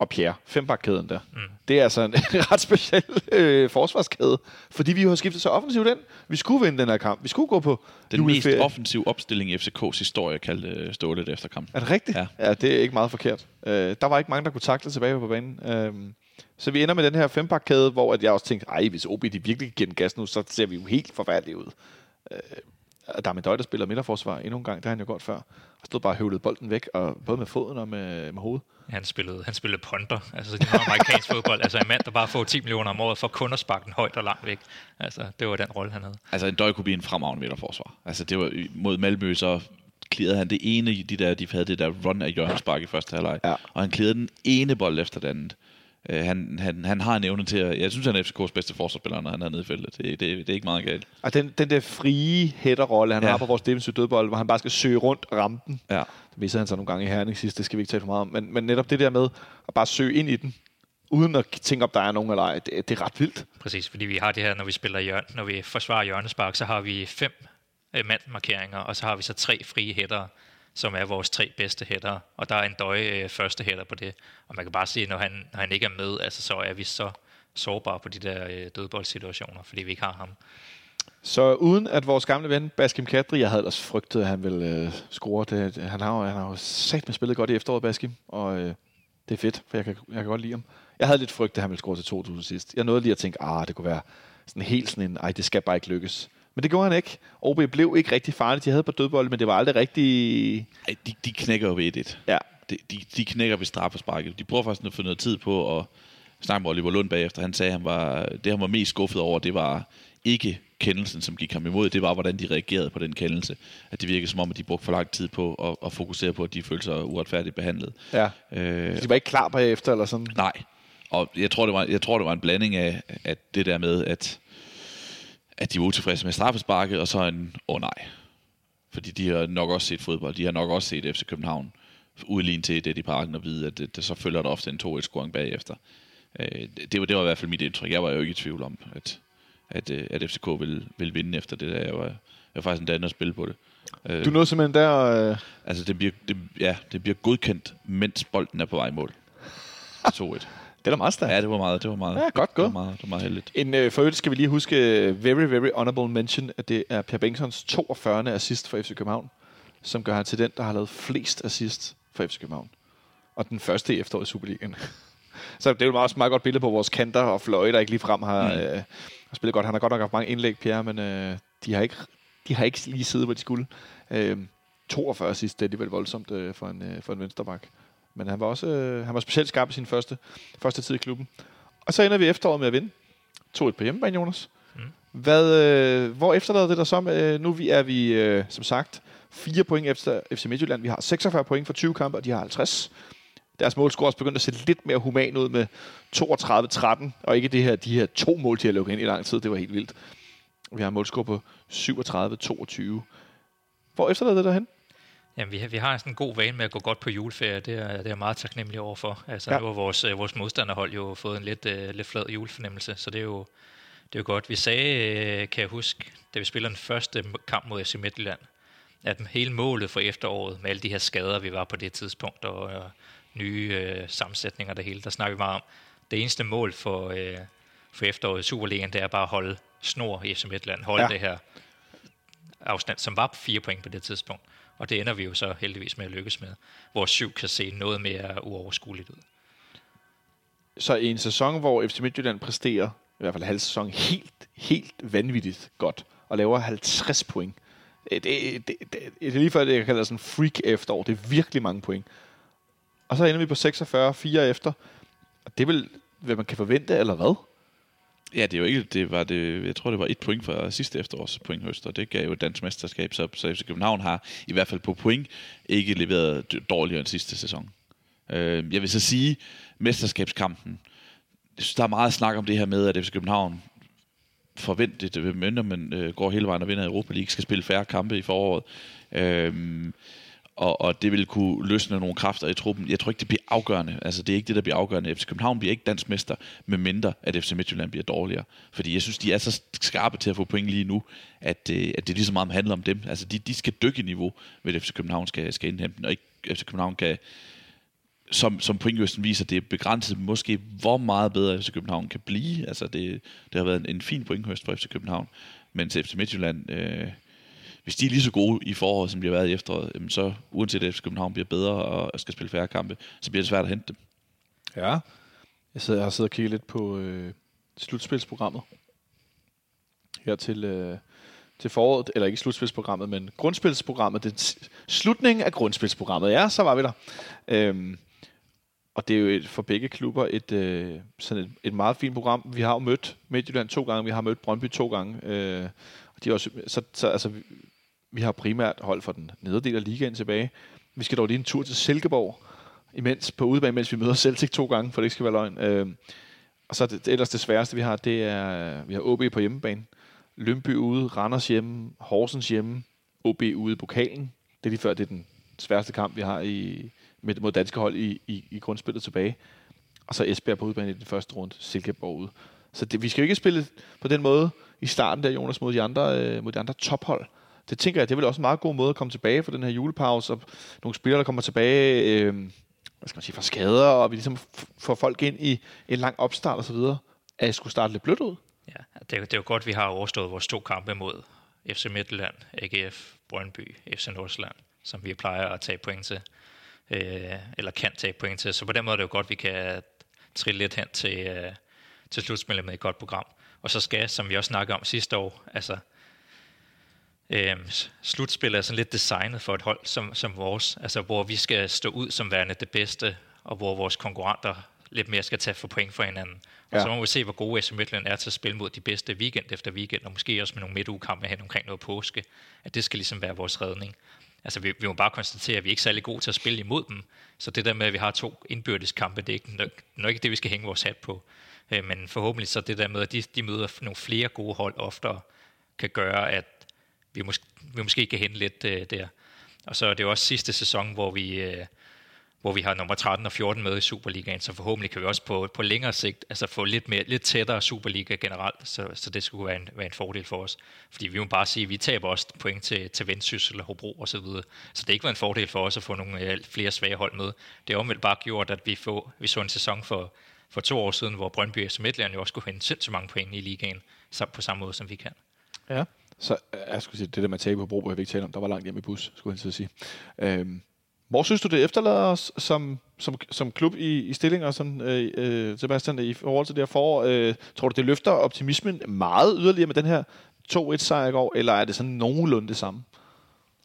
Og Pierre. Fembakkæden der. Mm. Det er altså en ret speciel øh, forsvarskæde, fordi vi jo har skiftet så offensivt ind. Vi skulle vinde den her kamp. Vi skulle gå på Den mest juleferie. offensive opstilling i FCK's historie, kaldte øh, Ståle det efter kampen. Er det rigtigt? Ja. ja. det er ikke meget forkert. Øh, der var ikke mange, der kunne takle tilbage på banen. Øh, så vi ender med den her fempakkæde, hvor at jeg også tænkte, ej, hvis OB de virkelig giver den gas nu, så ser vi jo helt forfærdelige ud. Øh, der er med Døj, der spiller midterforsvar endnu en gang, det har han jo godt før. Og stod bare og høvlede bolden væk, og både med foden og med, med hovedet. Han spillede, han spillede punter, altså det var amerikansk fodbold. Altså en mand, der bare får 10 millioner om året for kun at sparke den højt og langt væk. Altså det var den rolle, han havde. Altså en døj kunne blive en fremragende midterforsvar. Altså det var mod Malmø, så klirrede han det ene, de der, de havde det der run af Jørgens Spark i første halvleg. Ja. Og han klirrede den ene bold efter den anden. Uh, han, han, han har en evne til at... Jeg synes, han er FCK's bedste forsvarsspiller, når han er nede i feltet. Det, det, det er ikke meget galt. Og den, den der frie hætterrolle, han Ja. har på vores defensive dødbold, hvor han bare skal søge rundt og ramme den. Ja. Det missede han så nogle gange i Herning sidst, det skal vi ikke tale for meget om. Men, men netop det der med at bare søge ind i den, uden at tænke, om der er nogen eller ej, det, det er ret vildt. Præcis, fordi vi har det her, når vi spiller hjørne, når vi forsvarer hjørnespark, så har vi fem øh, mandmarkeringer, og så har vi så tre frie hætter, som er vores tre bedste hætter, og der er en døje øh, første hætter på det. Og man kan bare sige, når han, når han ikke er med, altså, så er vi så sårbare på de der øh, dødboldsituationer, fordi vi ikke har ham. Så uden at vores gamle ven Baskim Kadri, jeg havde ellers frygtet, at han ville øh, score. Det, han har jo, han har sat med spillet godt i efteråret, Baskim, og øh, det er fedt, for jeg kan, jeg kan godt lide ham. Jeg havde lidt frygtet, at han ville score til 2000 sidst. Jeg nåede lige at tænke, ah, det kunne være sådan helt sådan en, ej, det skal bare ikke lykkes. Men det gjorde han ikke. OB blev ikke rigtig farligt. De havde på dødbold, men det var aldrig rigtig... Ej, de, de knækker jo ved 1 Ja, de, de, de knækker ved straffesparket. De prøver faktisk at få noget tid på at snakke med Oliver Lund bagefter. Han sagde, at han var, det han var mest skuffet over, det var ikke kendelsen, som gik ham imod. Det var, hvordan de reagerede på den kendelse. At det virkede som om, at de brugte for lang tid på at, at fokusere på, at de følte sig uretfærdigt behandlet. ja. Øh, De var ikke klar bagefter, eller sådan. nej. Og jeg tror, det var, jeg tror, det var en blanding af at det der med, at, at de var utilfredse med straffesparket, og så en, åh oh, nej. Fordi de har nok også set fodbold. De har nok også set FC København udligne til det i parken og vide, at det, det, så følger der ofte en 2-1-scoring bagefter. Øh, det, det, var, det var i hvert fald mit indtryk. Jeg var jo ikke i tvivl om, at, at, øh, at FCK ville, ville vinde efter det der. Jeg var, jeg var faktisk endda inde og spille på det. Øh, Du nåede simpelthen der... Øh, altså, det bliver, det, ja, det bliver godkendt, mens bolden er på vej i mål. 2-1. Det er da meget stærkt. Ja, det var meget, det var meget, Ja, godt det var gået. meget, det var meget heldigt. En, øh, for øvrigt skal vi lige huske, øh, very, very honorable mention, at det er Per Bengtssons 42. assist for FC København, som gør ham til den, der har lavet flest assist for FC København. Og den første i efteråret i Superligaen. Så det er jo også et meget godt billede på vores kanter og fløje, der ikke lige frem har, mm. øh, har spillet godt. Han har godt nok haft mange indlæg, Pierre, men øh, de, har ikke, de har ikke lige siddet, hvor de skulle. Øh, 42 assist, det er alligevel voldsomt øh, for en, øh, for en vensterbak. Men han var også øh, han var specielt skarp i sin første, første tid i klubben. Og så ender vi efteråret med at vinde. 2-1 på hjemmebane, Jonas. Mm. Hvad, øh, hvor efterlader det der så? Øh, nu er vi, øh, som sagt, fire point efter FC Midtjylland. Vi har 46 point for 20 kampe, og de har 50. Deres målscore også begyndt at se lidt mere human ud med 32-13, og ikke det her, de her to mål, de har lukket ind i lang tid. Det var helt vildt. Vi har en målscore på 37-22. Hvor efterlader det derhen? Jamen, vi har, vi har sådan en god vane med at gå godt på juleferie. Det er, det er jeg meget taknemmelig overfor. Altså, Ja. nu har vores, øh, vores modstanderhold jo fået en lidt, øh, lidt flad julefornemmelse, så det er jo, det er jo godt. Vi sagde, øh, kan jeg huske, da vi spiller den første kamp mod FC Midtjylland, at hele målet for efteråret, med alle de her skader, vi var på det tidspunkt, og øh, nye øh, sammensætninger det hele, der snakker vi meget om. Det eneste mål for, øh, for efteråret i Superligaen, det er bare at holde snor i FC Midtjylland. Holde ja. det her afstand, som var på fire point på det tidspunkt. Og det ender vi jo så heldigvis med at lykkes med. Hvor syv kan se noget mere uoverskueligt ud. Så i en sæson, hvor FC Midtjylland præsterer, i hvert fald halv sæson, helt helt vanvittigt godt og laver 50 point. Det, det, det, det, det er lige før, det jeg kalder sådan freak efterår. Det er virkelig mange point. Og så ender vi på 46, 4 efter. Og det er vel, hvad man kan forvente, eller hvad? Ja, det er jo ikke, det var det, jeg tror, det var et point fra sidste efterårs pointhøst, og det gav jo et dansk mesterskab, så, så FC København har i hvert fald på point ikke leveret dårligere end sidste sæson. Øh, jeg vil så sige, mesterskabskampen, jeg synes, der er meget snak om det her med, at FC København forventet, mindre man øh, går hele vejen og vinder Europa League, skal spille færre kampe i foråret. Øh, og, og det vil kunne løsne nogle kræfter i truppen. Jeg tror ikke, det bliver afgørende. Altså, det er ikke det, der bliver afgørende. FC København bliver ikke dansk mester, med mindre at FC Midtjylland bliver dårligere. Fordi jeg synes, de er så skarpe til at få point lige nu, at, øh, at det lige så meget handler om dem. Altså, de, de skal dykke i niveau, ved FC København skal, skal indhente og ikke FC København kan, som, som pointgøsten viser, det er begrænset måske, hvor meget bedre FC København kan blive. Altså, det, det har været en, en fin pointhøst for FC København. Men til FC Midtjylland, øh, hvis de er lige så gode i foråret, som de har været i efteråret, så uanset at FC København bliver bedre og skal spille færre kampe, så bliver det svært at hente dem. Ja, jeg, sidder, jeg har siddet og kigget lidt på øh, slutspilsprogrammet her til, øh, til foråret, eller ikke slutspilsprogrammet, men grundspilsprogrammet, den slutningen af grundspilsprogrammet. Ja, så var vi der. Øhm, og det er jo et, for begge klubber et, øh, sådan et, et meget fint program. Vi har jo mødt Midtjylland to gange, vi har mødt Brøndby to gange. Øh, og de er også, så, så altså, vi har primært hold for den nederdel af ligaen tilbage. Vi skal dog lige en tur til Silkeborg, imens på udebane, mens vi møder Celtic to gange, for det ikke skal være løgn. Øh, og så det, det, ellers det sværeste, vi har, det er, vi har OB på hjemmebane. Lønby ude, Randers hjemme, Horsens hjemme, OB ude i pokalen. Det er lige før, det er den sværeste kamp, vi har i, med, mod danske hold i, i, i grundspillet tilbage. Og så Esbjerg på udebane i den første runde, Silkeborg ude. Så det, vi skal jo ikke spille på den måde i starten der, Jonas, mod de andre, øh, mod de andre tophold. Det tænker jeg, det er vel også en meget god måde at komme tilbage fra den her julepause, og nogle spillere, der kommer tilbage øh, hvad skal man sige, fra skader, og vi ligesom får folk ind i en lang opstart og så videre. At jeg skulle starte lidt blødt ud. Ja, det er, det er jo godt, at vi har overstået vores to kampe mod FC Midtjylland, AGF, Brøndby, FC Nordsjælland, som vi plejer at tage point til, øh, eller kan tage point til. Så på den måde er det jo godt, at vi kan trille lidt hen til, øh, til slutspillet med et godt program. Og så skal, som vi også snakkede om sidste år, altså øh, slutspillet er sådan lidt designet for et hold som, som vores, altså hvor vi skal stå ud som værende det bedste, og hvor vores konkurrenter lidt mere skal tage for point for hinanden. Og ja. så må vi se, hvor gode SM Midtjylland er til at spille mod de bedste weekend efter weekend, og måske også med nogle midtugekampe hen omkring noget påske, at det skal ligesom være vores redning. Altså, vi, vi må bare konstatere, at vi er ikke særlig gode til at spille imod dem. Så det der med, at vi har to indbyrdes kampe, det er ikke nok, nok ikke det, vi skal hænge vores hat på. Øh, men forhåbentlig så det der med, at de, de møder nogle flere gode hold oftere, kan gøre, at vi måske, vi måske kan hente lidt øh, der. Og så er det jo også sidste sæson, hvor vi, øh, hvor vi har nummer 13 og 14 med i Superligaen, så forhåbentlig kan vi også på, på længere sigt altså få lidt, mere, lidt tættere Superliga generelt, så, så det skulle være en, være en fordel for os. Fordi vi må bare sige, at vi taber også point til, til Vendsyssel og Hobro og så videre. Så det er ikke været en fordel for os at få nogle øh, flere svage hold med. Det har omvendt bare gjort, at vi, få, vi så en sæson for, for to år siden, hvor Brøndby og Midtland jo også kunne hente sindssygt mange point i ligaen, på samme måde som vi kan. Ja, så øh, jeg skulle sige, det der med at tabe på Bro, jeg ikke tale om, der var langt hjem i bus, skulle jeg sige. Øhm, hvor synes du, det efterlader os som, som, som klub i, i stillinger, sådan, øh, øh, Sebastian, i forhold til det her forår? Øh, tror du, det løfter optimismen meget yderligere med den her 2-1-sejr i går, eller er det sådan nogenlunde det samme?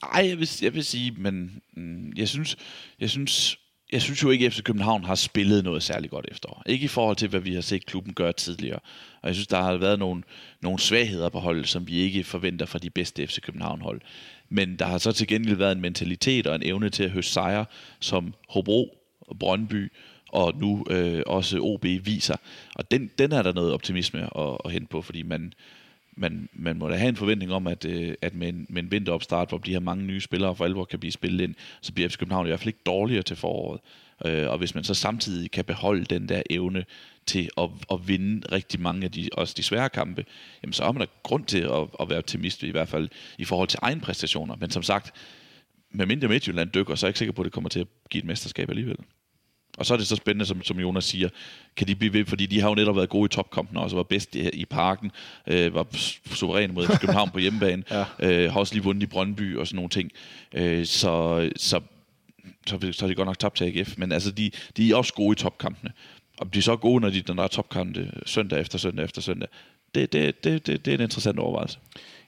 Ej, jeg vil, jeg vil sige, men mm, jeg synes, jeg synes jeg synes jo ikke, at FC København har spillet noget særligt godt efterår. Ikke i forhold til, hvad vi har set klubben gøre tidligere. Og jeg synes, der har været nogle, nogle svagheder på holdet, som vi ikke forventer fra de bedste FC København-hold. Men der har så til gengæld været en mentalitet og en evne til at høste sejre, som Hobro, Brøndby og nu øh, også OB viser. Og den, den er der noget optimisme at, at hente på, fordi man, man, man må da have en forventning om, at, øh, at med, en, med en vinteropstart, hvor de her mange nye spillere for alvor kan blive spillet ind, så bliver FC København i hvert fald ikke dårligere til foråret. Øh, og hvis man så samtidig kan beholde den der evne til at, at vinde rigtig mange af de, også de svære kampe, jamen så har man da grund til at, at være optimist, i hvert fald i forhold til egen præstationer. Men som sagt, med mindre Midtjylland dykker, så er jeg ikke sikker på, at det kommer til at give et mesterskab alligevel. Og så er det så spændende, som, som Jonas siger, kan de blive ved, fordi de har jo netop været gode i topkampen, og også var bedst i, i parken, øh, var suveræne mod København på hjemmebane, ja. øh, har også lige vundet i Brøndby og sådan nogle ting. Øh, så, så, så, så har de godt nok tabt til AGF, men altså, de, de er også gode i topkampene. Og de er så gode, når, de, når der er topkampe søndag efter søndag efter søndag. det, det, det, det, det er en interessant overvejelse.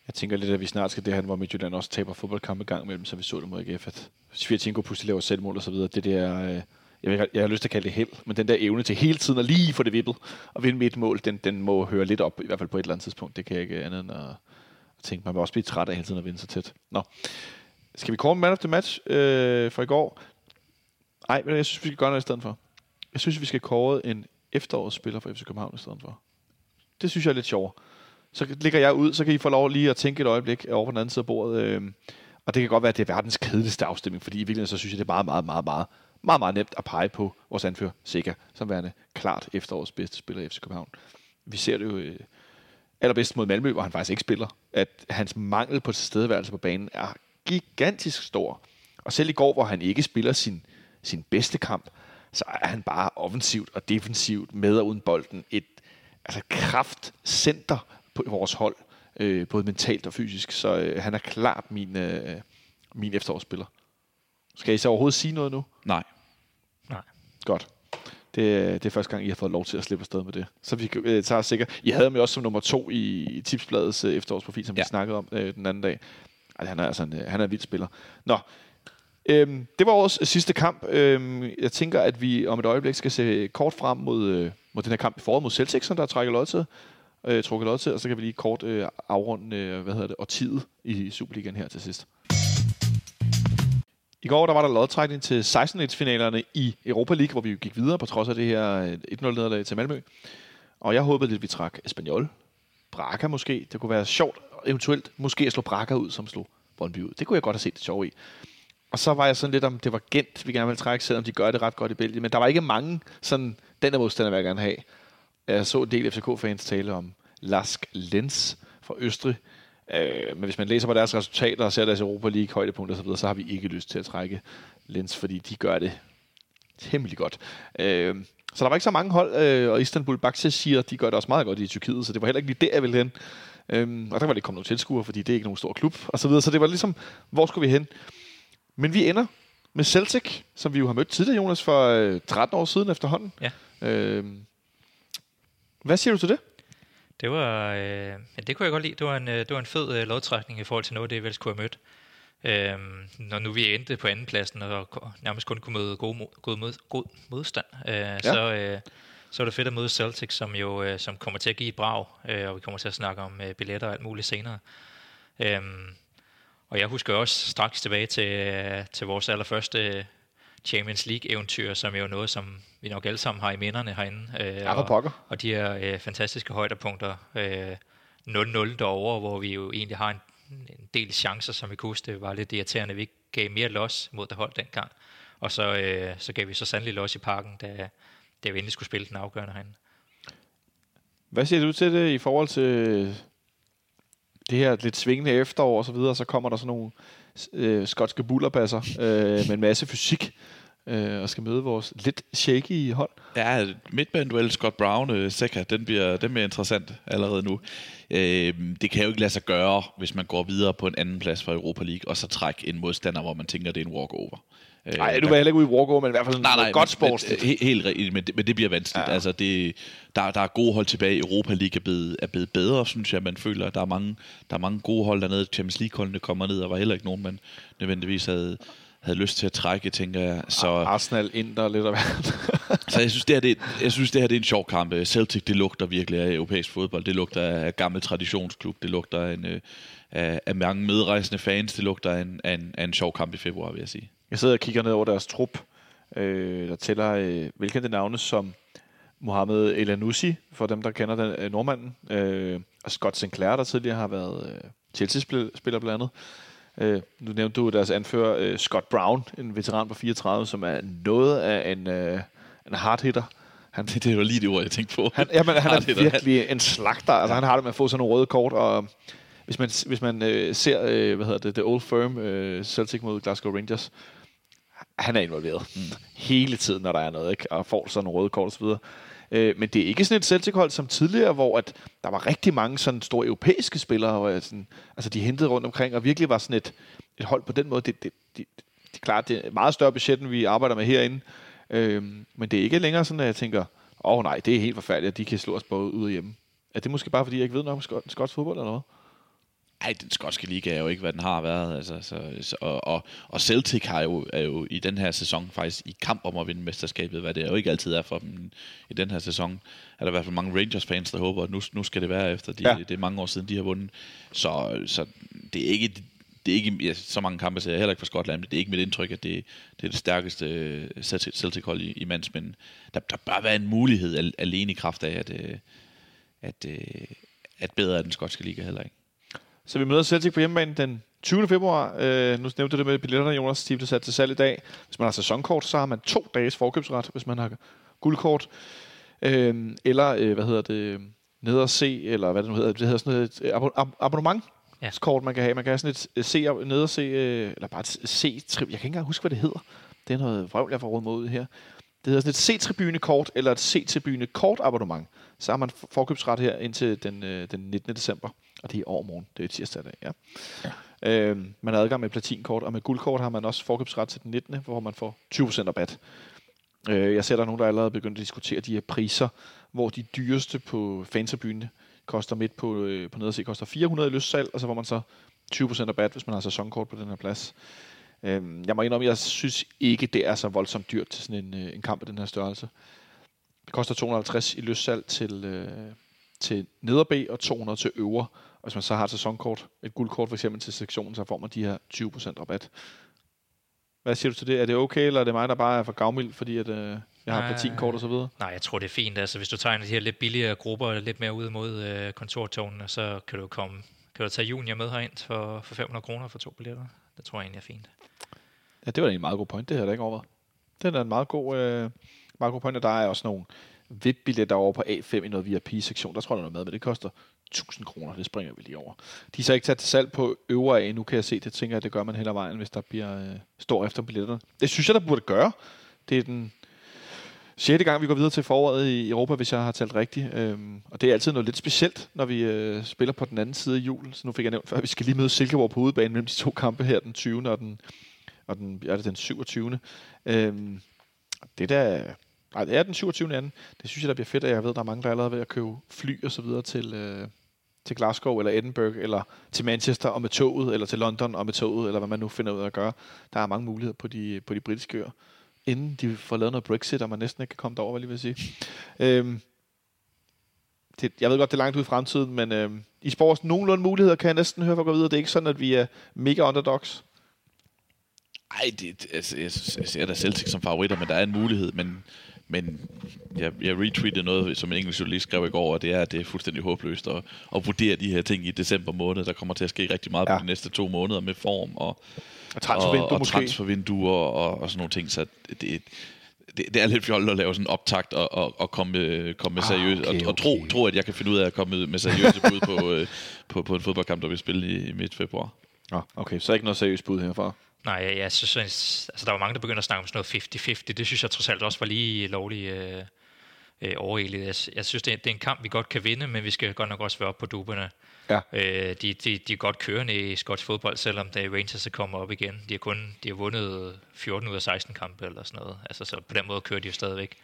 Jeg tænker lidt, at vi snart skal det her, hvor Midtjylland også taber fodboldkampe gang imellem, så vi så det mod AGF, at Svirtinko pludselig laver selvmål og så videre. Det der, øh, jeg, vil, jeg har lyst til at kalde det held, men den der evne til hele tiden at lige få det vippet og vinde med et mål, den, den må høre lidt op, i hvert fald på et eller andet tidspunkt. Det kan jeg ikke andet end at, at tænke. Man vil også blive træt af hele tiden at vinde så tæt. Nå. Skal vi kåre man of the match øh, fra i går? Nej, men jeg synes, vi skal gøre noget i stedet for. Jeg synes, vi skal kåre en efterårsspiller for FC København i stedet for. Det synes jeg er lidt sjovere. Så ligger jeg ud, så kan I få lov lige at tænke et øjeblik over på den anden side af bordet. Øh, og det kan godt være, at det er verdens kedeligste afstemning, fordi i virkeligheden så synes jeg, det er meget, meget, meget, meget, meget, meget nemt at pege på vores anfører Sikker, som værende klart efterårets bedste spiller i FC København. Vi ser det jo øh, allerbedst mod Malmø, hvor han faktisk ikke spiller, at hans mangel på tilstedeværelse på banen er gigantisk stor. Og selv i går, hvor han ikke spiller sin, sin bedste kamp, så er han bare offensivt og defensivt med og uden bolden et altså kraftcenter på vores hold, øh, både mentalt og fysisk. Så øh, han er klart min, øh, min efterårsspiller. Skal I så overhovedet sige noget nu? Nej. Nej. Godt. Det, det er første gang, I har fået lov til at slippe afsted med det. Så vi øh, tager sikkert... I havde ham jo også som nummer to i, i Tipsbladets øh, efterårsprofil, som ja. vi snakkede om øh, den anden dag. Ej, han er altså en, øh, han er en vild spiller. Nå, øhm, det var vores sidste kamp. Øhm, jeg tænker, at vi om et øjeblik skal se kort frem mod, øh, mod den her kamp i foråret mod Celtic, som der trækker lod til. Øh, trukket lod til, og så kan vi lige kort øh, afrunde, øh, hvad hedder det, årtiet i Superligaen her til sidst. I går der var der lodtrækning til 16-finalerne i Europa League, hvor vi gik videre på trods af det her øh, 1-0-nederlag til Malmø. Og jeg håbede lidt, at vi trak Espanyol. Braga måske. Det kunne være sjovt, eventuelt måske at slå Braga ud, som slog Brøndby ud. Det kunne jeg godt have set det sjovt i. Og så var jeg sådan lidt om, det var Gent, vi gerne ville trække, selvom de gør det ret godt i Belgien. Men der var ikke mange sådan, den der modstander vil jeg gerne have. Jeg så en del FCK-fans tale om Lask Lenz fra Østrig. Øh, men hvis man læser på deres resultater og ser deres Europa League højdepunkter osv., så har vi ikke lyst til at trække Lenz, fordi de gør det temmelig godt. Øh, så der var ikke så mange hold, øh, og Istanbul Bakse siger, at de gør det også meget godt i Tyrkiet, så det var heller ikke lige der, jeg ville hen. Øh, og der var det ikke kommet nogle tilskuere, fordi det er ikke nogen stor klub, og så videre. Så det var ligesom, hvor skulle vi hen? Men vi ender med Celtic, som vi jo har mødt tidligere, Jonas, for øh, 13 år siden efterhånden. Ja. Øh, hvad siger du til det? Det var, øh, ja, det kunne jeg godt lide. Det var en, øh, det var en fed øh, lodtrækning i forhold til noget, det jeg vel skulle have mødt. Øhm, når nu vi endte på andenpladsen og nærmest kun kunne møde god, god, mod, god modstand, øh, ja. så, øh, så er det fedt at møde Celtic, som jo øh, som kommer til at give et brag, øh, og vi kommer til at snakke om øh, billetter og alt muligt senere. Øhm, og jeg husker også straks tilbage til, øh, til vores allerførste Champions League-eventyr, som jo er noget, som vi nok alle sammen har i minderne herinde. Øh, ja, og, og de her øh, fantastiske højdepunkter. Øh, 0-0 derovre, hvor vi jo egentlig har en, en del chancer, som vi kunne huske. Det var lidt irriterende, vi gav mere los mod det hold dengang. Og så, øh, så gav vi så sandelig los i parken, da, da vi endelig skulle spille den afgørende herinde. Hvad siger du til det i forhold til det her lidt svingende efterår og så videre, så kommer der sådan nogle øh, skotske bullerbasser øh, med en masse fysik øh, og skal møde vores lidt shaky hold. Ja, midtbaneduel Scott Brown, øh, Seca, den bliver, den bliver interessant allerede nu. Øh, det kan jo ikke lade sig gøre, hvis man går videre på en anden plads for Europa League, og så trække en modstander, hvor man tænker, det er en walkover. Nej, øh, du vil heller ikke ud i walkover, men i hvert fald nej, nej, godt sport. Helt rigtigt, men, det, men det bliver vanskeligt. Ja. Altså, det, der, der er gode hold tilbage. Europa League er blevet, er blevet bedre, synes jeg. Man føler, at der er mange, der er mange gode hold dernede. Champions League-holdene kommer ned, og var heller ikke nogen, man nødvendigvis havde, havde lyst til at trække, tænker jeg. Så, Arsenal, Inter, lidt af hvert. så jeg synes, det her, det, jeg synes, det her det er en sjov kamp. Celtic, det lugter virkelig af europæisk fodbold. Det lugter af gammel traditionsklub. Det lugter af, en, øh, af, af mange medrejsende fans. Det lugter af en, af, en, af en sjov kamp i februar, vil jeg sige. Jeg sidder og kigger ned over deres trup, øh, der tæller øh, velkendte navne som Mohamed Elanusi, for dem, der kender den, øh, nordmanden, øh, og Scott Sinclair, der tidligere har været øh, Chelsea-spiller blandt andet. Øh, nu nævnte du deres anfører øh, Scott Brown, en veteran på 34, som er noget af en, øh, en hard hitter. Han, det, det var lige det ord, jeg tænkte på. Han, jamen, han er virkelig en slagter. Altså, han har det med at få sådan nogle røde kort, og hvis man, hvis man øh, ser, øh, hvad hedder det, The Old Firm, øh, Celtic mod Glasgow Rangers, han er involveret mm. hele tiden, når der er noget, ikke? og får sådan nogle røde kort osv. Øh, men det er ikke sådan et Celtic-hold som tidligere, hvor at der var rigtig mange sådan store europæiske spillere, hvor sådan, altså de hentede rundt omkring, og virkelig var sådan et, et hold på den måde. Det, det, det, det, det er klart, det er meget større budget, end vi arbejder med herinde. Øh, men det er ikke længere sådan, at jeg tænker, åh oh, nej, det er helt forfærdeligt, at de kan slå os både ud og hjemme. Er det måske bare, fordi jeg ikke ved nok om skotsk fodbold, eller noget? Ej, den skotske liga er jo ikke, hvad den har været. Altså, så, så, og, og, Celtic har jo, er jo i den her sæson faktisk i kamp om at vinde mesterskabet, hvad det jo ikke altid er for dem i den her sæson. Er der i hvert fald mange Rangers-fans, der håber, at nu, nu skal det være efter. De, ja. Det er mange år siden, de har vundet. Så, så det er ikke det er ikke ja, så mange kampe, så jeg heller ikke fra Skotland, men det er ikke mit indtryk, at det, det er det stærkeste øh, Celtic-hold i, i mands, men der, der bør være en mulighed alene i kraft af, at, øh, at, at bedre er den skotske liga heller ikke. Så vi møder Celtic på hjemmebane den 20. februar. Øh, nu nævnte du det med billetterne, Jonas. De blev sat til salg i dag. Hvis man har sæsonkort, så har man to dages forkøbsret, hvis man har guldkort. Øh, eller, øh, hvad hedder det, ned se, eller hvad det nu hedder. Det hedder sådan et øh, ab- abonnement ja. kort, man kan have. Man kan have sådan et se ned og se, eller bare et trip. Jeg kan ikke engang huske, hvad det hedder. Det er noget vrøvl, jeg får råd mod her. Det hedder sådan et C-tribune-kort, eller et C-tribune-kort-abonnement. Så har man forkøbsret her indtil den, øh, den 19. december. Og det er overmorgen. Det er tirsdag dag, ja. ja. Øh, man har adgang med platinkort, og med guldkort har man også forkøbsret til den 19., hvor man får 20% rabat. Øh, jeg ser, der er nogen, der allerede begyndt at diskutere de her priser, hvor de dyreste på fantabyen koster midt på, øh, på nederse koster 400 i lystsalg, og så får man så 20% rabat, hvis man har sæsonkort på den her plads. Øh, jeg må indrømme, jeg synes ikke, det er så voldsomt dyrt til sådan en, øh, en kamp af den her størrelse. Det koster 250 i lystsalg til, øh, til neder B og 200 til øvre. Og hvis man så har et sæsonkort, et guldkort for eksempel til sektionen, så får man de her 20% rabat. Hvad siger du til det? Er det okay, eller er det mig, der bare er for gavmild, fordi at, øh, jeg har platinkort og så videre? Nej, jeg tror, det er fint. Altså, hvis du tager en af de her lidt billigere grupper, lidt mere ud mod øh, kontortårnene, så kan du komme kan du tage junior med herind for, for 500 kroner for to billetter. Det tror jeg egentlig er fint. Ja, det var en meget god point. Det havde jeg ikke overvejet. Det er en meget god, øh, meget god point, og der er også nogle VIP-billetter over på A5 i noget VIP-sektion. Der tror jeg, der er noget med, men det koster 1000 kroner. Det springer vi lige over. De er så ikke sat til salg på øvre af. Nu kan jeg se, det tænker jeg, det gør man hele vejen, hvis der bliver øh, står efter billetterne. Det synes jeg, der burde gøre. Det er den sjette gang, vi går videre til foråret i Europa, hvis jeg har talt rigtigt. Øhm, og det er altid noget lidt specielt, når vi øh, spiller på den anden side af jul. Så nu fik jeg nævnt før, at vi skal lige møde Silkeborg på udebanen mellem de to kampe her, den 20. og den, og den, ja, det den 27. Øhm, det der Nej, det er den 27. anden. Det synes jeg, der bliver fedt, og jeg ved, der er mange, der er allerede ved at købe fly og så videre til, øh, til Glasgow eller Edinburgh, eller til Manchester og med toget, eller til London og med toget, eller hvad man nu finder ud af at gøre. Der er mange muligheder på de, på de britiske øer, inden de får lavet noget Brexit, og man næsten ikke kan komme derover, hvad lige vil sige. Øhm, det, jeg ved godt, det er langt ud i fremtiden, men øhm, i sports nogenlunde muligheder kan jeg næsten høre for at gå videre. Det er ikke sådan, at vi er mega underdogs. Ej, det, altså, jeg, jeg ser da Celtic som favoritter, men der er en mulighed, men men jeg, jeg retweetede noget, som en engelsk journalist skrev i går, og det er, at det er fuldstændig håbløst at, at vurdere de her ting i december måned. Der kommer til at ske rigtig meget ja. på de næste to måneder med form og, og transfervindue og, og transfervinduer og, og sådan nogle ting. Så det, det, det er lidt fjollet at lave sådan en optakt og, og, og komme, komme med seriøst. Ah, okay, og, og tro, okay. tro, at jeg kan finde ud af at komme med seriøse bud på, øh, på, på en fodboldkamp, der vil spille i, i midt februar. Ah, okay, så ikke noget seriøst bud herfra? Nej, jeg synes, altså, der var mange, der begyndte at snakke om sådan noget 50-50. Det synes jeg trods alt også var lige lovligt øh, øh, overhældet. Jeg, jeg synes, det er, det er en kamp, vi godt kan vinde, men vi skal godt nok også være op på duberne. Ja. Øh, de, de, de er godt kørende i skotsk fodbold, selvom er Rangers er kommet op igen. De har kun de har vundet 14 ud af 16 kampe eller sådan noget. Altså, så på den måde kører de jo stadigvæk.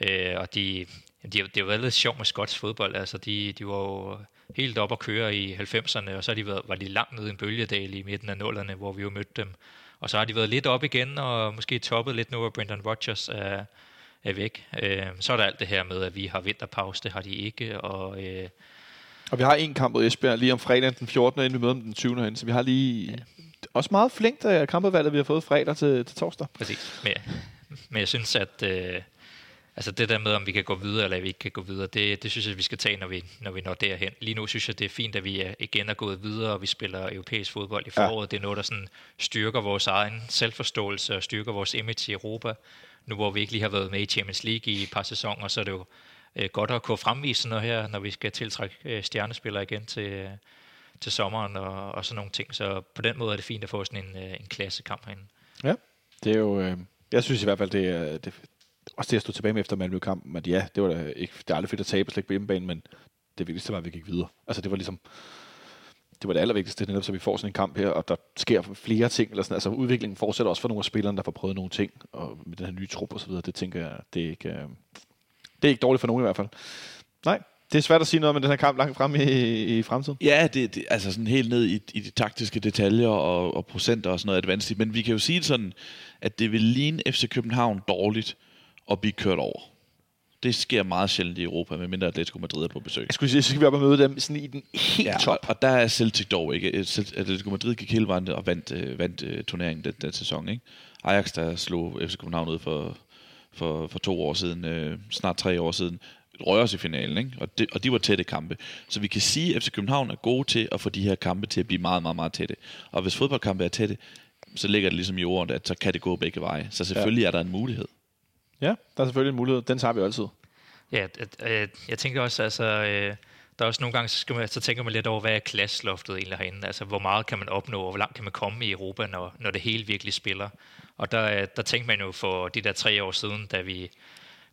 Øh, og de, de, det har været lidt sjovt med skotsk fodbold. Altså, de, de var jo helt op at køre i 90'erne, og så har de været, var de langt nede i en bølgedal i midten af nullerne, hvor vi jo mødte dem. Og så har de været lidt op igen, og måske toppet lidt nu, hvor Brendan Rodgers er, er væk. Øh, så er der alt det her med, at vi har vinterpause, det har de ikke, og... Øh, og vi har en kamp mod Esbjerg lige om fredagen den 14. inden vi møder dem den 20. Herinde, så vi har lige ja. også meget flinkt af kampudvalget, vi har fået fredag til, til torsdag. Præcis. Men, men jeg synes, at øh, Altså det der med, om vi kan gå videre, eller vi ikke kan gå videre, det, det synes jeg, vi skal tage, når vi, når vi når derhen. Lige nu synes jeg, det er fint, at vi er, igen er gået videre, og vi spiller europæisk fodbold i foråret. Ja. Det er noget, der sådan styrker vores egen selvforståelse og styrker vores image i Europa. Nu hvor vi ikke lige har været med i Champions League i et par sæsoner, så er det jo øh, godt at kunne fremvise noget her, når vi skal tiltrække øh, stjernespillere igen til, til sommeren og, og sådan nogle ting. Så på den måde er det fint at få sådan en, øh, en klassekamp herinde. Ja, det er jo... Øh, jeg synes i hvert fald, det er, det, også det at stå tilbage med efter Malmø-kampen, at ja, det var da ikke, det er aldrig fedt at tabe slet på hjemmebane, men det vigtigste var, at vi gik videre. Altså det var ligesom, det var det allervigtigste, netop så vi får sådan en kamp her, og der sker flere ting, eller sådan, altså udviklingen fortsætter også for nogle af spillerne, der får prøvet nogle ting, og med den her nye trup og så videre, det tænker jeg, det er ikke, øh, det er ikke dårligt for nogen i hvert fald. Nej, det er svært at sige noget om den her kamp langt frem i, i fremtiden. Ja, det, det, altså sådan helt ned i, i de taktiske detaljer og, og procenter og sådan noget advanced. Men vi kan jo sige det sådan, at det vil ligne FC København dårligt at blive kørt over. Det sker meget sjældent i Europa, medmindre Atletico Madrid er på besøg. Jeg skulle sige, så skal vi op og møde dem sådan i den helt Ja, top. og, og der er Celtic dog ikke. Atletico Madrid gik hele vejen og vandt, øh, vandt øh, turneringen den, den sæson. Ikke? Ajax, der slog FC København ud for, for, for to år siden, øh, snart tre år siden, røg os i finalen, ikke? Og, det, og de var tætte kampe. Så vi kan sige, at FC København er gode til at få de her kampe til at blive meget, meget, meget tætte. Og hvis fodboldkampe er tætte, så ligger det ligesom i ordet, at så kan det gå begge veje. Så selvfølgelig ja. er der en mulighed. Ja, der er selvfølgelig en mulighed. Den tager vi altid. Ja, at, jeg tænker også, altså, øh, der er også nogle gange, så, skal man, så tænker man lidt over, hvad er klasseloftet egentlig herinde? Altså, hvor meget kan man opnå, og hvor langt kan man komme i Europa, når, når det hele virkelig spiller? Og der, øh, der tænkte man jo for de der tre år siden, da vi,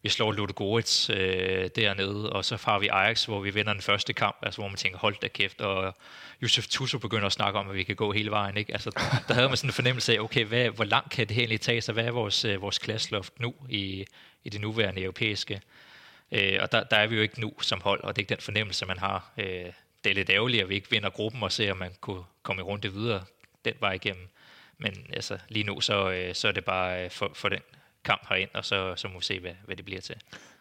vi slår Ludogorets øh, dernede, og så har vi Ajax, hvor vi vinder den første kamp, altså hvor man tænker, hold da kæft, og Josef Tusso begynder at snakke om, at vi kan gå hele vejen. Ikke? Altså, der havde man sådan en fornemmelse af, okay, hvad, hvor langt kan det her egentlig tage sig? Hvad er vores, øh, vores klasseloft nu i, i det nuværende europæiske? Øh, og der, der er vi jo ikke nu som hold, og det er ikke den fornemmelse, man har. Øh, det er lidt ærgerligt, at vi ikke vinder gruppen og ser, om man kunne komme i runde videre den vej igennem. Men altså, lige nu, så, øh, så er det bare øh, for, for den kamp herind, og så, så må vi se, hvad, hvad det bliver til.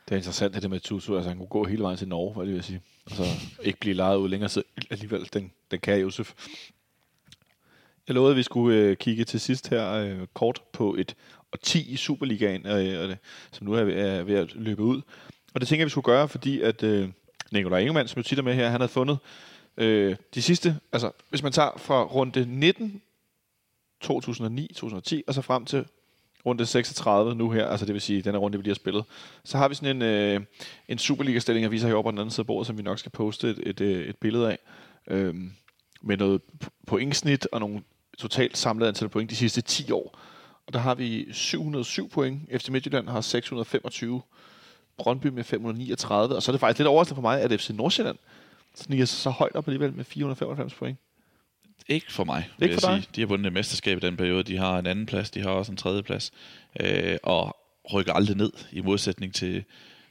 Det er interessant, det med Tutu, Altså, han kunne gå hele vejen til Norge, hvad det vil sige. Altså, ikke blive lejet ud længere, så alligevel, den, den kan Josef. Jeg lovede, at vi skulle øh, kigge til sidst her øh, kort på et og 10 i Superligaen, øh, og det, som nu er ved, er ved at løbe ud. Og det tænker jeg, vi skulle gøre, fordi at øh, Nikolaj Ingemann, som jo tit er med her, han havde fundet øh, de sidste, altså hvis man tager fra runde 19, 2009, 2010, og så frem til runde 36 nu her, altså det vil sige, den her runde, vi lige har spillet, så har vi sådan en, øh, en Superliga-stilling, jeg viser herovre på den anden side af bordet, som vi nok skal poste et, et, øh, et billede af, øh, med noget pointsnit og nogle totalt samlet antal point de sidste 10 år. Og der har vi 707 point, FC Midtjylland har 625, Brøndby med 539, og så er det faktisk lidt overraskende for mig, at FC Nordsjælland sniger sig så højt op alligevel med 495 point. Ikke for mig, vil Ikke jeg for dig? sige. De har vundet et mesterskab i den periode. De har en anden plads, de har også en tredje plads. Øh, og rykker aldrig ned, i modsætning til,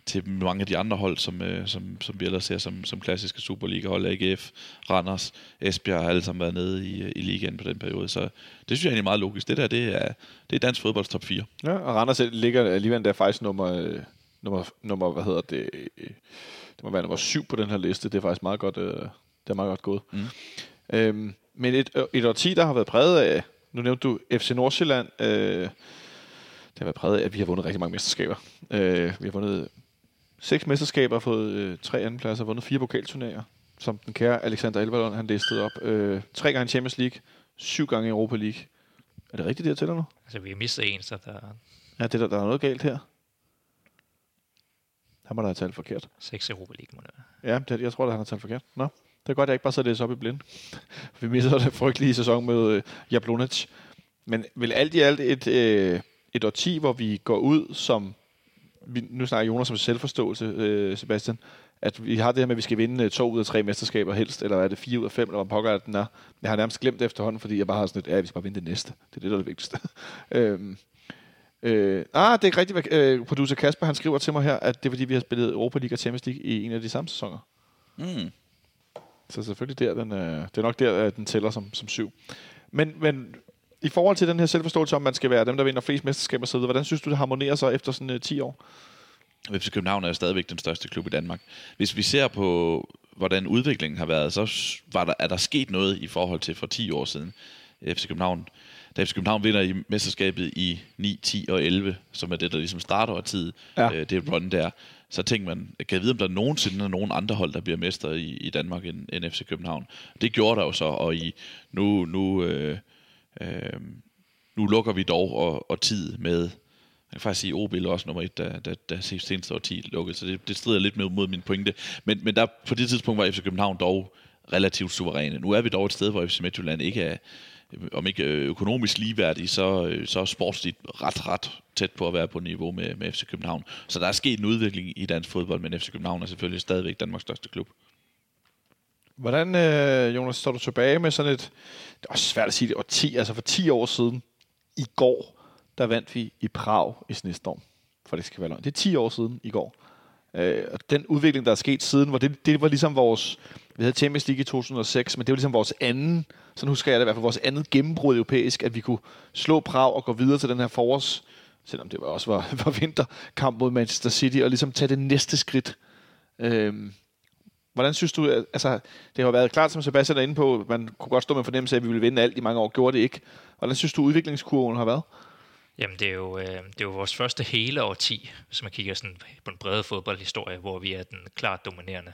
til mange af de andre hold, som, øh, som, som vi ellers ser som, som klassiske Superliga-hold. AGF, Randers, Esbjerg har alle sammen været nede i, i ligaen på den periode. Så det synes jeg egentlig er meget logisk. Det der, det er, det er dansk fodbolds top 4. Ja, og Randers ligger alligevel der faktisk nummer, øh, nummer, nummer, hvad hedder det, øh, det må være nummer syv på den her liste. Det er faktisk meget godt, øh, det er meget godt gået. Mm. Øhm, men et, øh, et årti, der har været præget af, nu nævnte du FC Nordsjælland, øh, det har været præget af, at vi har vundet rigtig mange mesterskaber. Øh, vi har vundet seks mesterskaber, fået øh, tre andenpladser, vundet fire pokalturneringer, som den kære Alexander Elverlund, han listede op. Øh, tre gange Champions League, syv gange Europa League. Er det rigtigt, det jeg tæller nu? Altså, vi har mistet en, så der Ja, det, der, der er noget galt her. Han må da have talt forkert. seks Europa League, må det være. Ja, det, jeg tror, at han har talt forkert. Nå, det er godt, at jeg ikke bare så læser op i blind. Vi missede det frygtelige sæson med øh, Jablonec. Men vel alt i alt et, øh, et årti, hvor vi går ud som... Vi, nu snakker Jonas om selvforståelse, øh, Sebastian. At vi har det her med, at vi skal vinde øh, to ud af tre mesterskaber helst, eller er det fire ud af fem, eller hvad pokker den er. Jeg har nærmest glemt det efterhånden, fordi jeg bare har sådan et, ja, vi skal bare vinde det næste. Det er det, der er det vigtigste. øhm, Øh, ah, det er ikke rigtigt, hvad øh, producer Kasper han skriver til mig her, at det er fordi, vi har spillet Europa League og Champions League i en af de samme sæsoner. Mm. Så selvfølgelig der, den, øh, det er nok der, at den tæller som, som syv. Men, men i forhold til den her selvforståelse om, man skal være dem, der vinder flest mesterskaber osv., hvordan synes du, det harmonerer sig efter sådan øh, 10 år? FC København er stadigvæk den største klub i Danmark. Hvis vi ser på, hvordan udviklingen har været, så var der, er der sket noget i forhold til for 10 år siden. FC København, da FC København vinder i mesterskabet i 9, 10 og 11, som er det, der ligesom starter tid, ja. øh, det run der, så tænker man, kan jeg vide, om der nogensinde er nogen andre hold, der bliver mester i, i Danmark end, end FC København. Det gjorde der jo så, og i, nu, nu, øh, øh, nu lukker vi dog og, og tid med, jeg kan faktisk sige, OB lå også nummer et, da, da, da seneste årti lukkede, så det, det strider lidt med, mod min pointe. Men, men der, på det tidspunkt var FC København dog relativt suveræne. Nu er vi dog et sted, hvor FC Midtjylland ikke er, om ikke øh, økonomisk ligeværdig, så, øh, så er sportsligt ret, ret tæt på at være på niveau med, med FC København. Så der er sket en udvikling i dansk fodbold, men FC København er selvfølgelig stadigvæk Danmarks største klub. Hvordan, øh, Jonas, står du tilbage med sådan et, det er også svært at sige det, 10, altså for 10 år siden, i går, der vandt vi i Prag i snestorm, for det skal være løgn. Det er 10 år siden i går. Øh, og den udvikling, der er sket siden, hvor det, det var ligesom vores... Vi havde Champions League i 2006, men det var ligesom vores anden, sådan husker jeg det i hvert fald, vores andet gennembrud europæisk, at vi kunne slå Prag og gå videre til den her forårs, selvom det var også var, var vinterkamp mod Manchester City, og ligesom tage det næste skridt. Øhm, hvordan synes du, at, altså, det har været klart, som Sebastian er inde på, man kunne godt stå med en fornemmelse af, at vi ville vinde alt i mange år, gjorde det ikke. Hvordan synes du, udviklingskurven har været? Jamen, det er, jo, øh, det er jo vores første hele årti, hvis man kigger sådan på en bred fodboldhistorie, hvor vi er den klart dominerende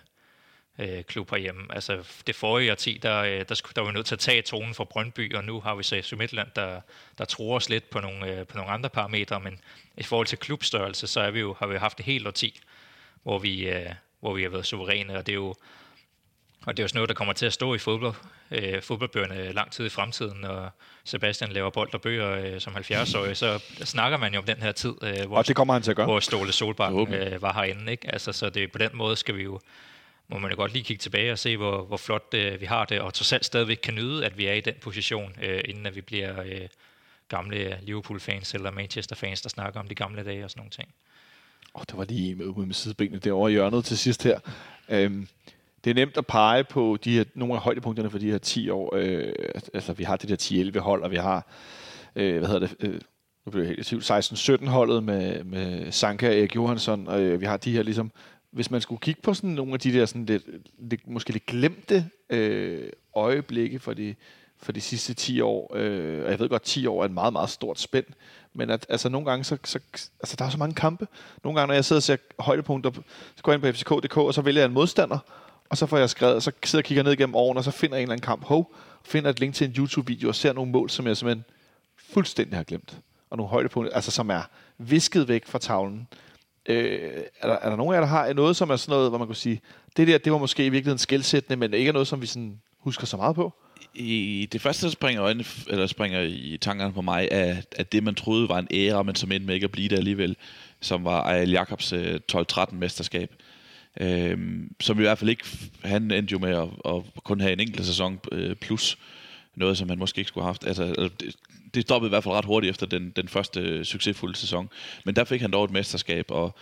øh, klub herhjemme. Altså, det forrige årti, der, øh, der, der var vi nødt til at tage tonen fra Brøndby, og nu har vi så Midtland, der, der tror os lidt på nogle, øh, på nogle andre parametre, men i forhold til klubstørrelse, så er vi jo, har vi haft et helt årti, hvor vi, øh, hvor vi har været suveræne, og det er jo og det er jo sådan noget, der kommer til at stå i fodbold, øh, fodboldbøgerne lang tid i fremtiden, og Sebastian laver bold og bøger øh, som 70-årig, så snakker man jo om den her tid, øh, hvor, og det kommer han til at gøre. hvor Ståle Solbakken øh, var herinde. Ikke? Altså, så det, på den måde skal vi jo, må man jo godt lige kigge tilbage og se, hvor, hvor flot øh, vi har det, og trods alt stadigvæk kan nyde, at vi er i den position, øh, inden at vi bliver øh, gamle Liverpool-fans eller Manchester-fans, der snakker om de gamle dage og sådan nogle ting. Åh, oh, der var lige med, med sidebenene derovre i hjørnet til sidst her. Øhm, det er nemt at pege på de her, nogle af højdepunkterne for de her 10 år. Øh, altså, vi har det der 10-11 hold, og vi har, øh, hvad hedder det, øh, nu bliver jeg helt 16-17 holdet med, med Sanka og Erik Johansson, og øh, vi har de her ligesom, hvis man skulle kigge på sådan nogle af de der sådan lidt, lidt måske lidt glemte øh, øjeblikke for de, for de sidste 10 år, øh, og jeg ved godt, 10 år er et meget, meget stort spænd, men at, altså nogle gange, så, så, altså der er så mange kampe. Nogle gange, når jeg sidder og ser højdepunkter, så går jeg ind på fck.dk, og så vælger jeg en modstander, og så får jeg skrevet, og så sidder jeg og kigger ned igennem årene, og så finder jeg en eller anden kamp, hov, finder et link til en YouTube-video og ser nogle mål, som jeg simpelthen fuldstændig har glemt. Og nogle højdepunkter, altså som er visket væk fra tavlen. Øh, er, der, er der nogen af jer, der har noget, som er sådan noget, hvor man kunne sige, det der, det var måske i virkeligheden skældsættende, men ikke er noget, som vi sådan husker så meget på? I det første, der springer, øjne, eller springer i tankerne på mig, er, at det, man troede var en æra, men som endte med ikke at blive det alligevel, som var Ejl Jacobs øh, 12-13 mesterskab. Øhm, som i hvert fald ikke, han endte jo med at, at kun have en enkelt sæson øh, plus noget, som han måske ikke skulle have haft. Altså, det, stoppede i hvert fald ret hurtigt efter den, den første succesfulde sæson. Men der fik han dog et mesterskab, og,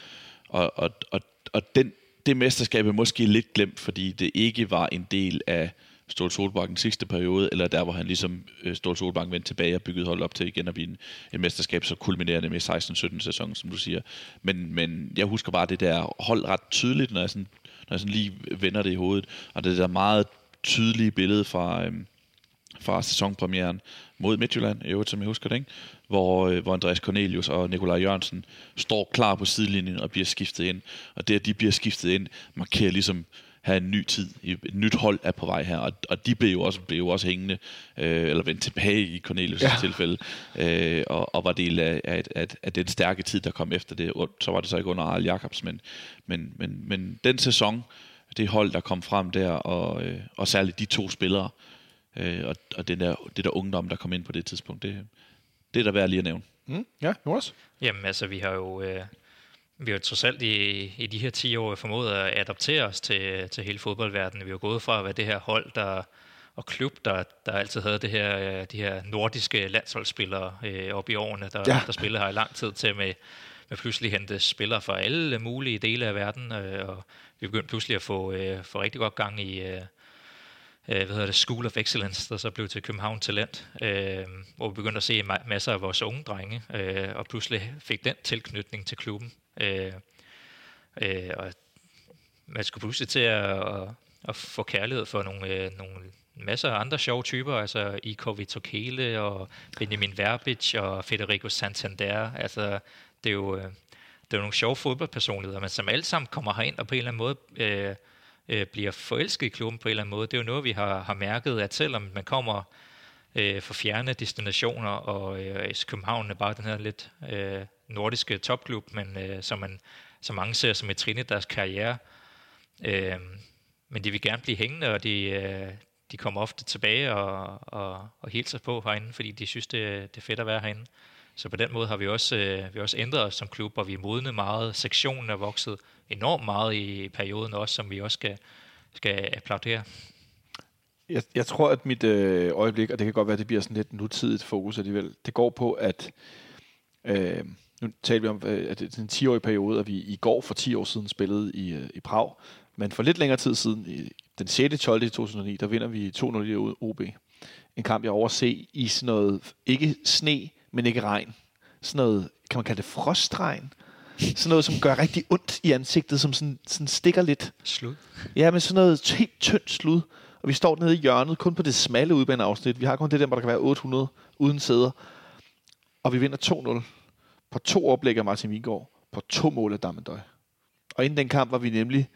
og, og, og, og den, det mesterskab er måske lidt glemt, fordi det ikke var en del af Ståle Solbakken sidste periode, eller der, hvor han ligesom øh, Solbakken vendte tilbage og byggede hold op til igen at blive en, en mesterskab, så kulminerende med 16-17 sæson, som du siger. Men, men jeg husker bare det der hold ret tydeligt, når jeg, sådan, når jeg sådan lige vender det i hovedet, og det der meget tydelige billede fra, øhm, fra sæsonpremieren mod Midtjylland, i øvrigt, som jeg husker det, ikke? Hvor, øh, hvor Andreas Cornelius og Nikolaj Jørgensen står klar på sidelinjen og bliver skiftet ind. Og det, at de bliver skiftet ind, markerer ligesom have en ny tid. Et nyt hold er på vej her, og, og de blev jo også, blev jo også hængende, øh, eller vendt tilbage i Cornelius' ja. tilfælde, øh, og, og var del af, af, af, af den stærke tid, der kom efter det. Så var det så ikke under Arl Jacobs, men, men, men, men den sæson, det hold, der kom frem der, og, øh, og særligt de to spillere, øh, og, og den der, det der ungdom, der kom ind på det tidspunkt, det, det er der værd lige at nævne. Mm, ja, Jonas? Jamen altså, vi har jo... Øh vi har jo trods alt i, i de her 10 år formået at adaptere os til, til hele fodboldverdenen. Vi har gået fra at være det her hold, der og klub, der, der altid havde det her, øh, de her nordiske landsholdsspillere øh, op i årene, der, ja. der spillede her i lang tid til med, med pludselig hente spillere fra alle mulige dele af verden, øh, og vi begyndte pludselig at få, øh, få rigtig godt gang i øh, øh hvad hedder det, School of Excellence, der så blev til København Talent, øh, hvor vi begyndte at se masser af vores unge drenge, øh, og pludselig fik den tilknytning til klubben. Øh, øh, og man skulle pludselig til at, at, at få kærlighed for nogle, øh, nogle masser af andre sjove typer, altså Iko Vitokele og Benjamin Verbic og Federico Santander. Altså, det er jo, øh, det er jo nogle sjove fodboldpersonligheder, men som alle sammen kommer herind og på en eller anden måde øh, øh, bliver forelsket i klubben på en eller anden måde. Det er jo noget, vi har, har mærket, at selvom man kommer øh, fra fjerne destinationer, og øh, København er bare den her lidt øh, nordiske topklub, men øh, som, man, som mange ser som et trin i deres karriere. Øh, men de vil gerne blive hængende, og de, øh, de kommer ofte tilbage og, og, og hilser på herinde, fordi de synes, det, det er fedt at være herinde. Så på den måde har vi også, øh, vi også ændret os som klub, og vi er modnet meget. Sektionen er vokset enormt meget i perioden også, som vi også skal, skal applaudere. Jeg, jeg tror, at mit øh, øjeblik, og det kan godt være, at det bliver sådan lidt nutidigt fokus alligevel, det går på, at øh, nu talte vi om, øh, at det er en 10-årig periode, at vi i går for 10 år siden spillede i, øh, i Prag. Men for lidt længere tid siden, i den 6. 12. i 2009, der vinder vi 2-0 i OB. En kamp, jeg overse i sådan noget, ikke sne, men ikke regn. Sådan noget, kan man kalde det frostregn? Sådan noget, som gør rigtig ondt i ansigtet, som sådan, sådan stikker lidt. Slut. Ja, men sådan noget helt tyndt slud. Og vi står nede i hjørnet, kun på det smalle udbaneafsnit. Vi har kun det der, hvor der kan være 800 uden sæder. Og vi vinder 2-0 på to oplæg af Martin Vingård, på to mål af Damendøj. Og inden den kamp var vi nemlig,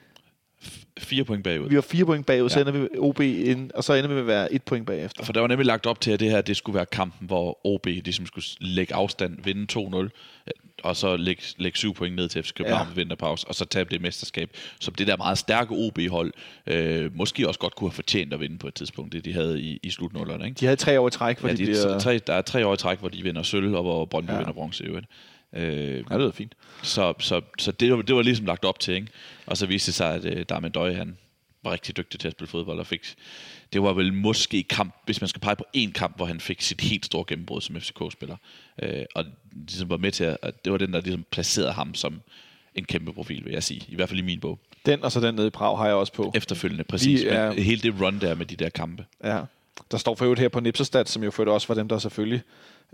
Fire point bagud. vi var fire point bagud, ja. så ender vi OB ind, og så ender vi med at være et point bagefter. For der var nemlig lagt op til, at det her det skulle være kampen, hvor OB ligesom skulle lægge afstand, vinde 2-0, og så lægge, lægge syv point ned til FC København Ja. vinterpause, og så tabe det mesterskab. Så det der meget stærke OB-hold øh, måske også godt kunne have fortjent at vinde på et tidspunkt, det de havde i, i slutnullerne. Ikke? De havde tre år i træk, hvor Ja, de, de, bliver... tre, der er tre år i træk, hvor de vinder sølv, og hvor Brøndby Ja. vinder bronze i øvrigt. Øh, Ja, det lyder fint. så så, så det, var, det var ligesom lagt op til, ikke? Og så viste det sig, at øh, Darmen Døje, han var rigtig dygtig til at spille fodbold, og fik, det var vel måske kamp, hvis man skal pege på én kamp, hvor han fik sit helt store gennembrud som FCK-spiller. Øh, og ligesom var med til, at, at det var den, der ligesom placerede ham som en kæmpe profil, vil jeg sige. I hvert fald i min bog. Den og så den nede i Prag har jeg også på. Efterfølgende, præcis. Vi er- Men hele det run der med de der kampe. Ja. Der står for øvrigt her på Nipserstat, som jo øvrigt også var dem, der selvfølgelig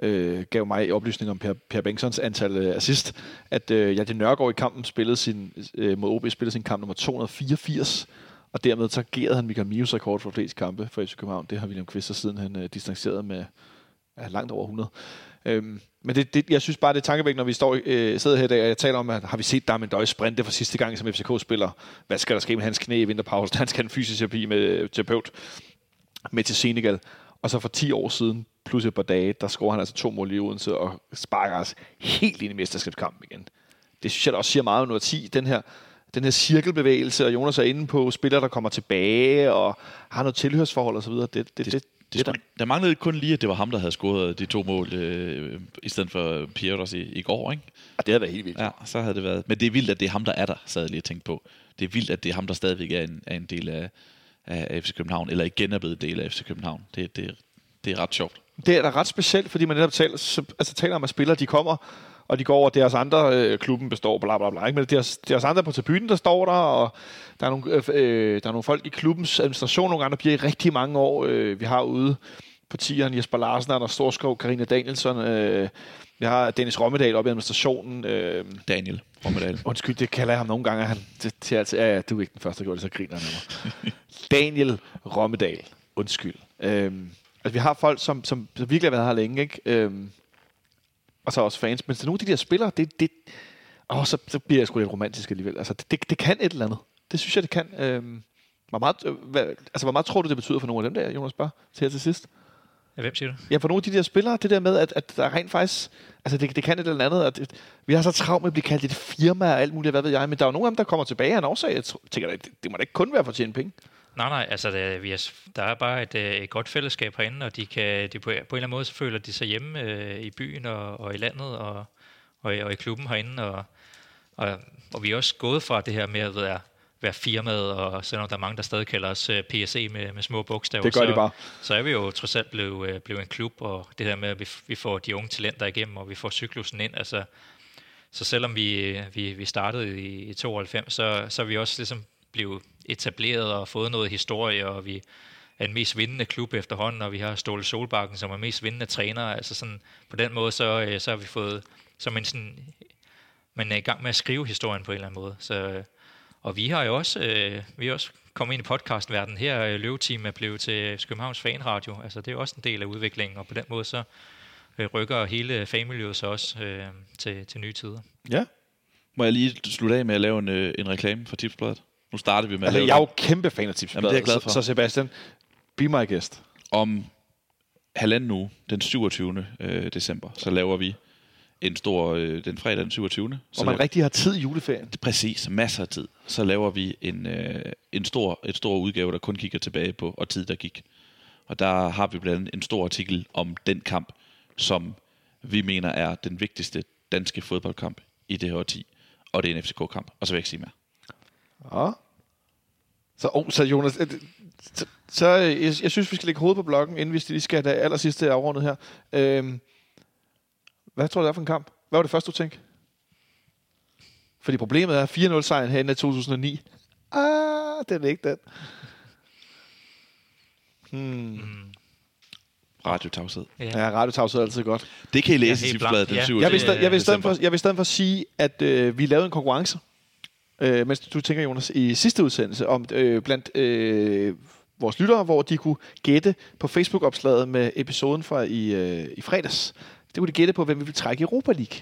øh, gav mig oplysning om Per, per Bengtsons antal øh, assist, at øh, Jadje Nørgaard i kampen spillede sin, øh, mod OB spillede sin kamp nummer 284, og dermed så gerede han Michael Mios rekord for flest kampe for FC København. Det har William Kvist siden han øh, distanceret med ja, langt over 100. Øhm, men det, det, jeg synes bare, det er tankevækkende, når vi står, øh, sidder her i dag, og jeg taler om, at har vi set Darmen Døje sprinte for sidste gang som FCK-spiller? Hvad skal der ske med hans knæ i vinterpausen? Han skal have en fysisk terapi med øh, terapeut med til Senegal. Og så for 10 år siden, plus et par dage, der scorer han altså to mål i Odense og sparker os helt ind i mesterskabskampen igen. Det synes jeg også siger meget om nummer 10, den her, den her cirkelbevægelse, og Jonas er inde på spillere, der kommer tilbage og har noget tilhørsforhold osv. Det, det, det, det, det, Det skulle, der manglede kun lige, at det var ham, der havde scoret de to mål, øh, i stedet for Piotrs i, i går, ikke? det havde været helt vildt. Ja, så havde det været. Men det er vildt, at det er ham, der er der, sad jeg lige og tænkte på. Det er vildt, at det er ham, der stadigvæk er en, er en del af, af FC København, eller igen er blevet en del af FC København. Det, det, det er ret sjovt. Det er da ret specielt, fordi man netop taler, så, altså taler om, at spillere de kommer, og de går over, deres andre, øh, klubben består, bla bla bla, ikke? men deres, deres andre på tribunen, der står der, og der er, nogle, øh, øh der er nogle folk i klubbens administration, nogle andre bliver i rigtig mange år. Øh, vi har ude på tieren Jesper Larsen, Anders Storskov, Karina Danielsson, øh, vi har Dennis Rommedal oppe i administrationen. Øh, Daniel Rommedal. undskyld, det kalder jeg ham nogle gange, han det, til altid, ja, ja, du er ikke den første, der gjorde det, så griner han af mig. Daniel Rommedal, undskyld. Øhm, altså, vi har folk, som, som, som virkelig har været her længe, ikke? Øhm, og så også fans. Men så nogle af de der spillere, det, det, åh, så, så bliver jeg sgu lidt romantisk alligevel. Altså, det, det, det kan et eller andet. Det synes jeg, det kan. Øhm, hvor, meget, øh, hvad, altså, hvor meget tror du, det betyder for nogle af dem der, Jonas Bør, til her til sidst? Ja, hvem siger du? Ja, for nogle af de der spillere, det der med, at, at der rent faktisk, altså det, det kan et eller andet, at det, vi har så travlt med at blive kaldt et firma og alt muligt, hvad ved jeg, men der er jo nogle af dem, der kommer tilbage af en årsag. Jeg tænker, det, det må da ikke kun være for at tjene penge. Nej, nej, altså det, vi er, der er bare et, øh, et godt fællesskab herinde, og de kan de på, på en eller anden måde så føler de sig hjemme øh, i byen og, og i landet og, og, i- og i klubben herinde. Og, og, og vi er også gået fra det her med at være, være firmaet, og selvom der er mange, der stadig kalder os øh, PSE med, med små bogstaver, Det gør så, de bare. så er vi jo trods alt blevet, øh, blevet en klub, og det her med, at vi, vi får de unge talenter igennem, og vi får cyklusen ind, altså så selvom vi, vi, vi startede i, i 92, så, så er vi også ligesom blevet etableret og fået noget historie, og vi er den mest vindende klub efterhånden, og vi har Ståle Solbakken, som er mest vindende træner. Altså sådan, på den måde, så, øh, så har vi fået, så man, sådan, man er i gang med at skrive historien på en eller anden måde. Så, og vi har jo også, øh, vi er også kommet ind i podcastverdenen her. øh, Løveteam er blevet til Københavns Fanradio. Altså det er jo også en del af udviklingen, og på den måde så øh, rykker hele fanmiljøet så også øh, til, til nye tider. Ja. Må jeg lige slutte af med at lave en, øh, en reklame for Tipsbladet? Nu starter vi med at Altså, lave jeg er jo kæmpe fan af Tips. Jamen, det er jeg glad for. Så, så Sebastian, be my guest. Om halvanden uge, den 27. Øh, december, så laver vi en stor, øh, den fredag den 27. Så Hvor man laver- rigtig har tid i juleferien. Præcis, masser af tid. Så laver vi en, øh, en stor, et stor udgave, der kun kigger tilbage på, og tid, der gik. Og der har vi blandt andet en stor artikel om den kamp, som vi mener er den vigtigste danske fodboldkamp i det her årti. Og det er en FCK-kamp. Og så vil jeg ikke sige mere. Ja. Så, oh, så Jonas, øh, så, så øh, jeg, jeg synes, vi skal lægge hovedet på blokken, inden vi lige skal have det aller sidste afrundet her. Øhm, hvad tror du, det er for en kamp? Hvad var det første, du tænkte? Fordi problemet er 4-0 sejren herinde i 2009. Ah, den er ikke den. Hmm. Radiotavshed. Ja. Ja, radiotavshed er altid godt. Det kan I læse Ja, i blankt. den Ja. 27. Jeg vil, sta- jeg vil, i stedet for, jeg vil stedet for sige, at øh, vi lavede en konkurrence, øh, mens du tænker, Jonas, i sidste udsendelse, om øh, blandt øh, vores lyttere, hvor de kunne gætte på Facebook-opslaget med episoden fra i, øh, i fredags. Det kunne de gætte på, hvem vi vil trække i Europa League.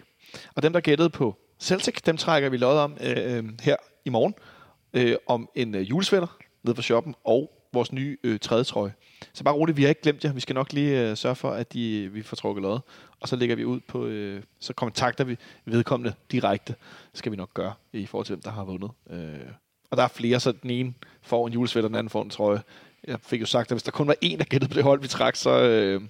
Og dem, der gættede på Celtic, dem trækker vi lod om øh, øh her i morgen, øh, om en øh, julesvætter nede fra shoppen, og vores nye øh, tredje trøje. Så bare roligt, vi har ikke glemt jer. Vi skal nok lige øh, sørge for, at de, vi får trukket lod. Og så lægger vi ud på, øh, så kontakter vi vedkommende direkte. Det skal vi nok gøre i forhold til, hvem der har vundet. Øh, og der er flere, så den ene får en julesvætter, den anden får en trøje. Jeg fik jo sagt, at hvis der kun var en, der gættede på det hold, vi trak, så, øh,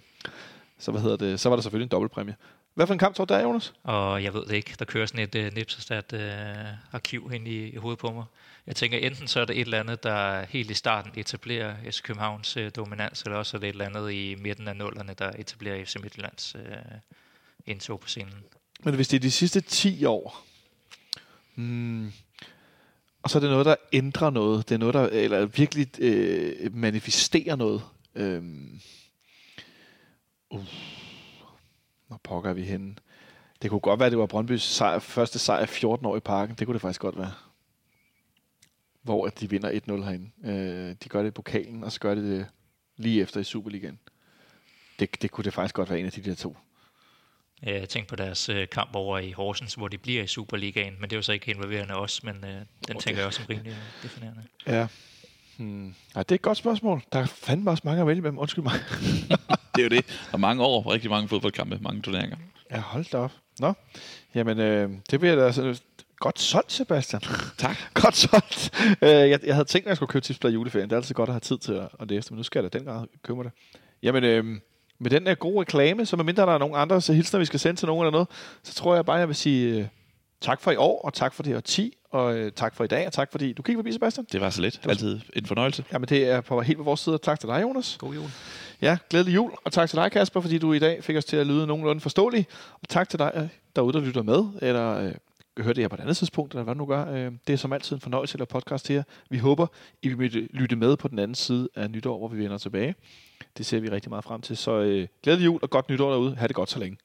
så, hvad hedder det, så var der selvfølgelig en dobbeltpræmie. Hvad for en kamp tror du der, Jonas? Og jeg ved det ikke. Der kører sådan et uh, nipsestat uh, arkiv ind i, i hovedet på mig. Jeg tænker, enten så er det et eller andet, der helt i starten etablerer FC Københavns uh, dominans, eller også er det et eller andet i midten af nullerne, der etablerer FC Midtjyllands uh, indtog på scenen. Men hvis det er de sidste 10 år, hmm, og så er det noget, der ændrer noget, det er noget, der eller virkelig øh, manifesterer noget. Øhm, uh, hvor pokker er vi henne? Det kunne godt være, at det var Brøndby's sejr, første sejr 14 år i parken. Det kunne det faktisk godt være. Hvor at de vinder 1-0 herinde. Øh, de gør det i pokalen, og så gør de det lige efter i Superligaen. Det, det kunne det faktisk godt være en af de der to. Ja, Jeg tænkte på deres uh, kamp over i Horsens, hvor de bliver i Superligaen, men det er jo så ikke involverende os, men uh, den Okay. tænker jeg også som rimelig øh, definerende. Ja. Hmm. Ja, det er et godt spørgsmål. Der er fandme også mange at vælge mellem. Undskyld mig. Det er jo det. Og mange år, rigtig mange fodboldkampe, mange turneringer. Ja, hold da op. Nå, jamen øh, det bliver da sådan godt solgt, Sebastian. Tak. godt solgt. Øh, jeg, jeg havde tænkt, at jeg skulle købe tipsblad i juleferien. Det er altid godt at have tid til at, at læse men nu skal jeg da den grad købe mig det. Jamen, øh, med den der gode reklame, så medmindre der er nogen andre så hilsner, vi skal sende til nogen eller noget, så tror jeg bare, jeg vil sige øh, tak for i år, og tak for det årti, og øh, tak for i dag, og tak fordi du kiggede forbi, Sebastian. Det var så lidt. Altid en fornøjelse. Jamen, det er på helt på vores side, tak til dig, Jonas. God jul. Ja, glædelig jul, og tak til dig, Kasper, fordi du i dag fik os til at lyde nogenlunde forståelige. Og tak til dig øh, derude, der lytter med, eller øh, hører det her på et andet tidspunkt, eller hvad du nu gør. Øh, det er som altid en fornøjelse at lave podcast her. Vi håber, I vil lytte med på den anden side af nytår, hvor vi vender tilbage. Det ser vi rigtig meget frem til. Så øh, glædelig jul og godt nytår derude. Ha' det godt så længe.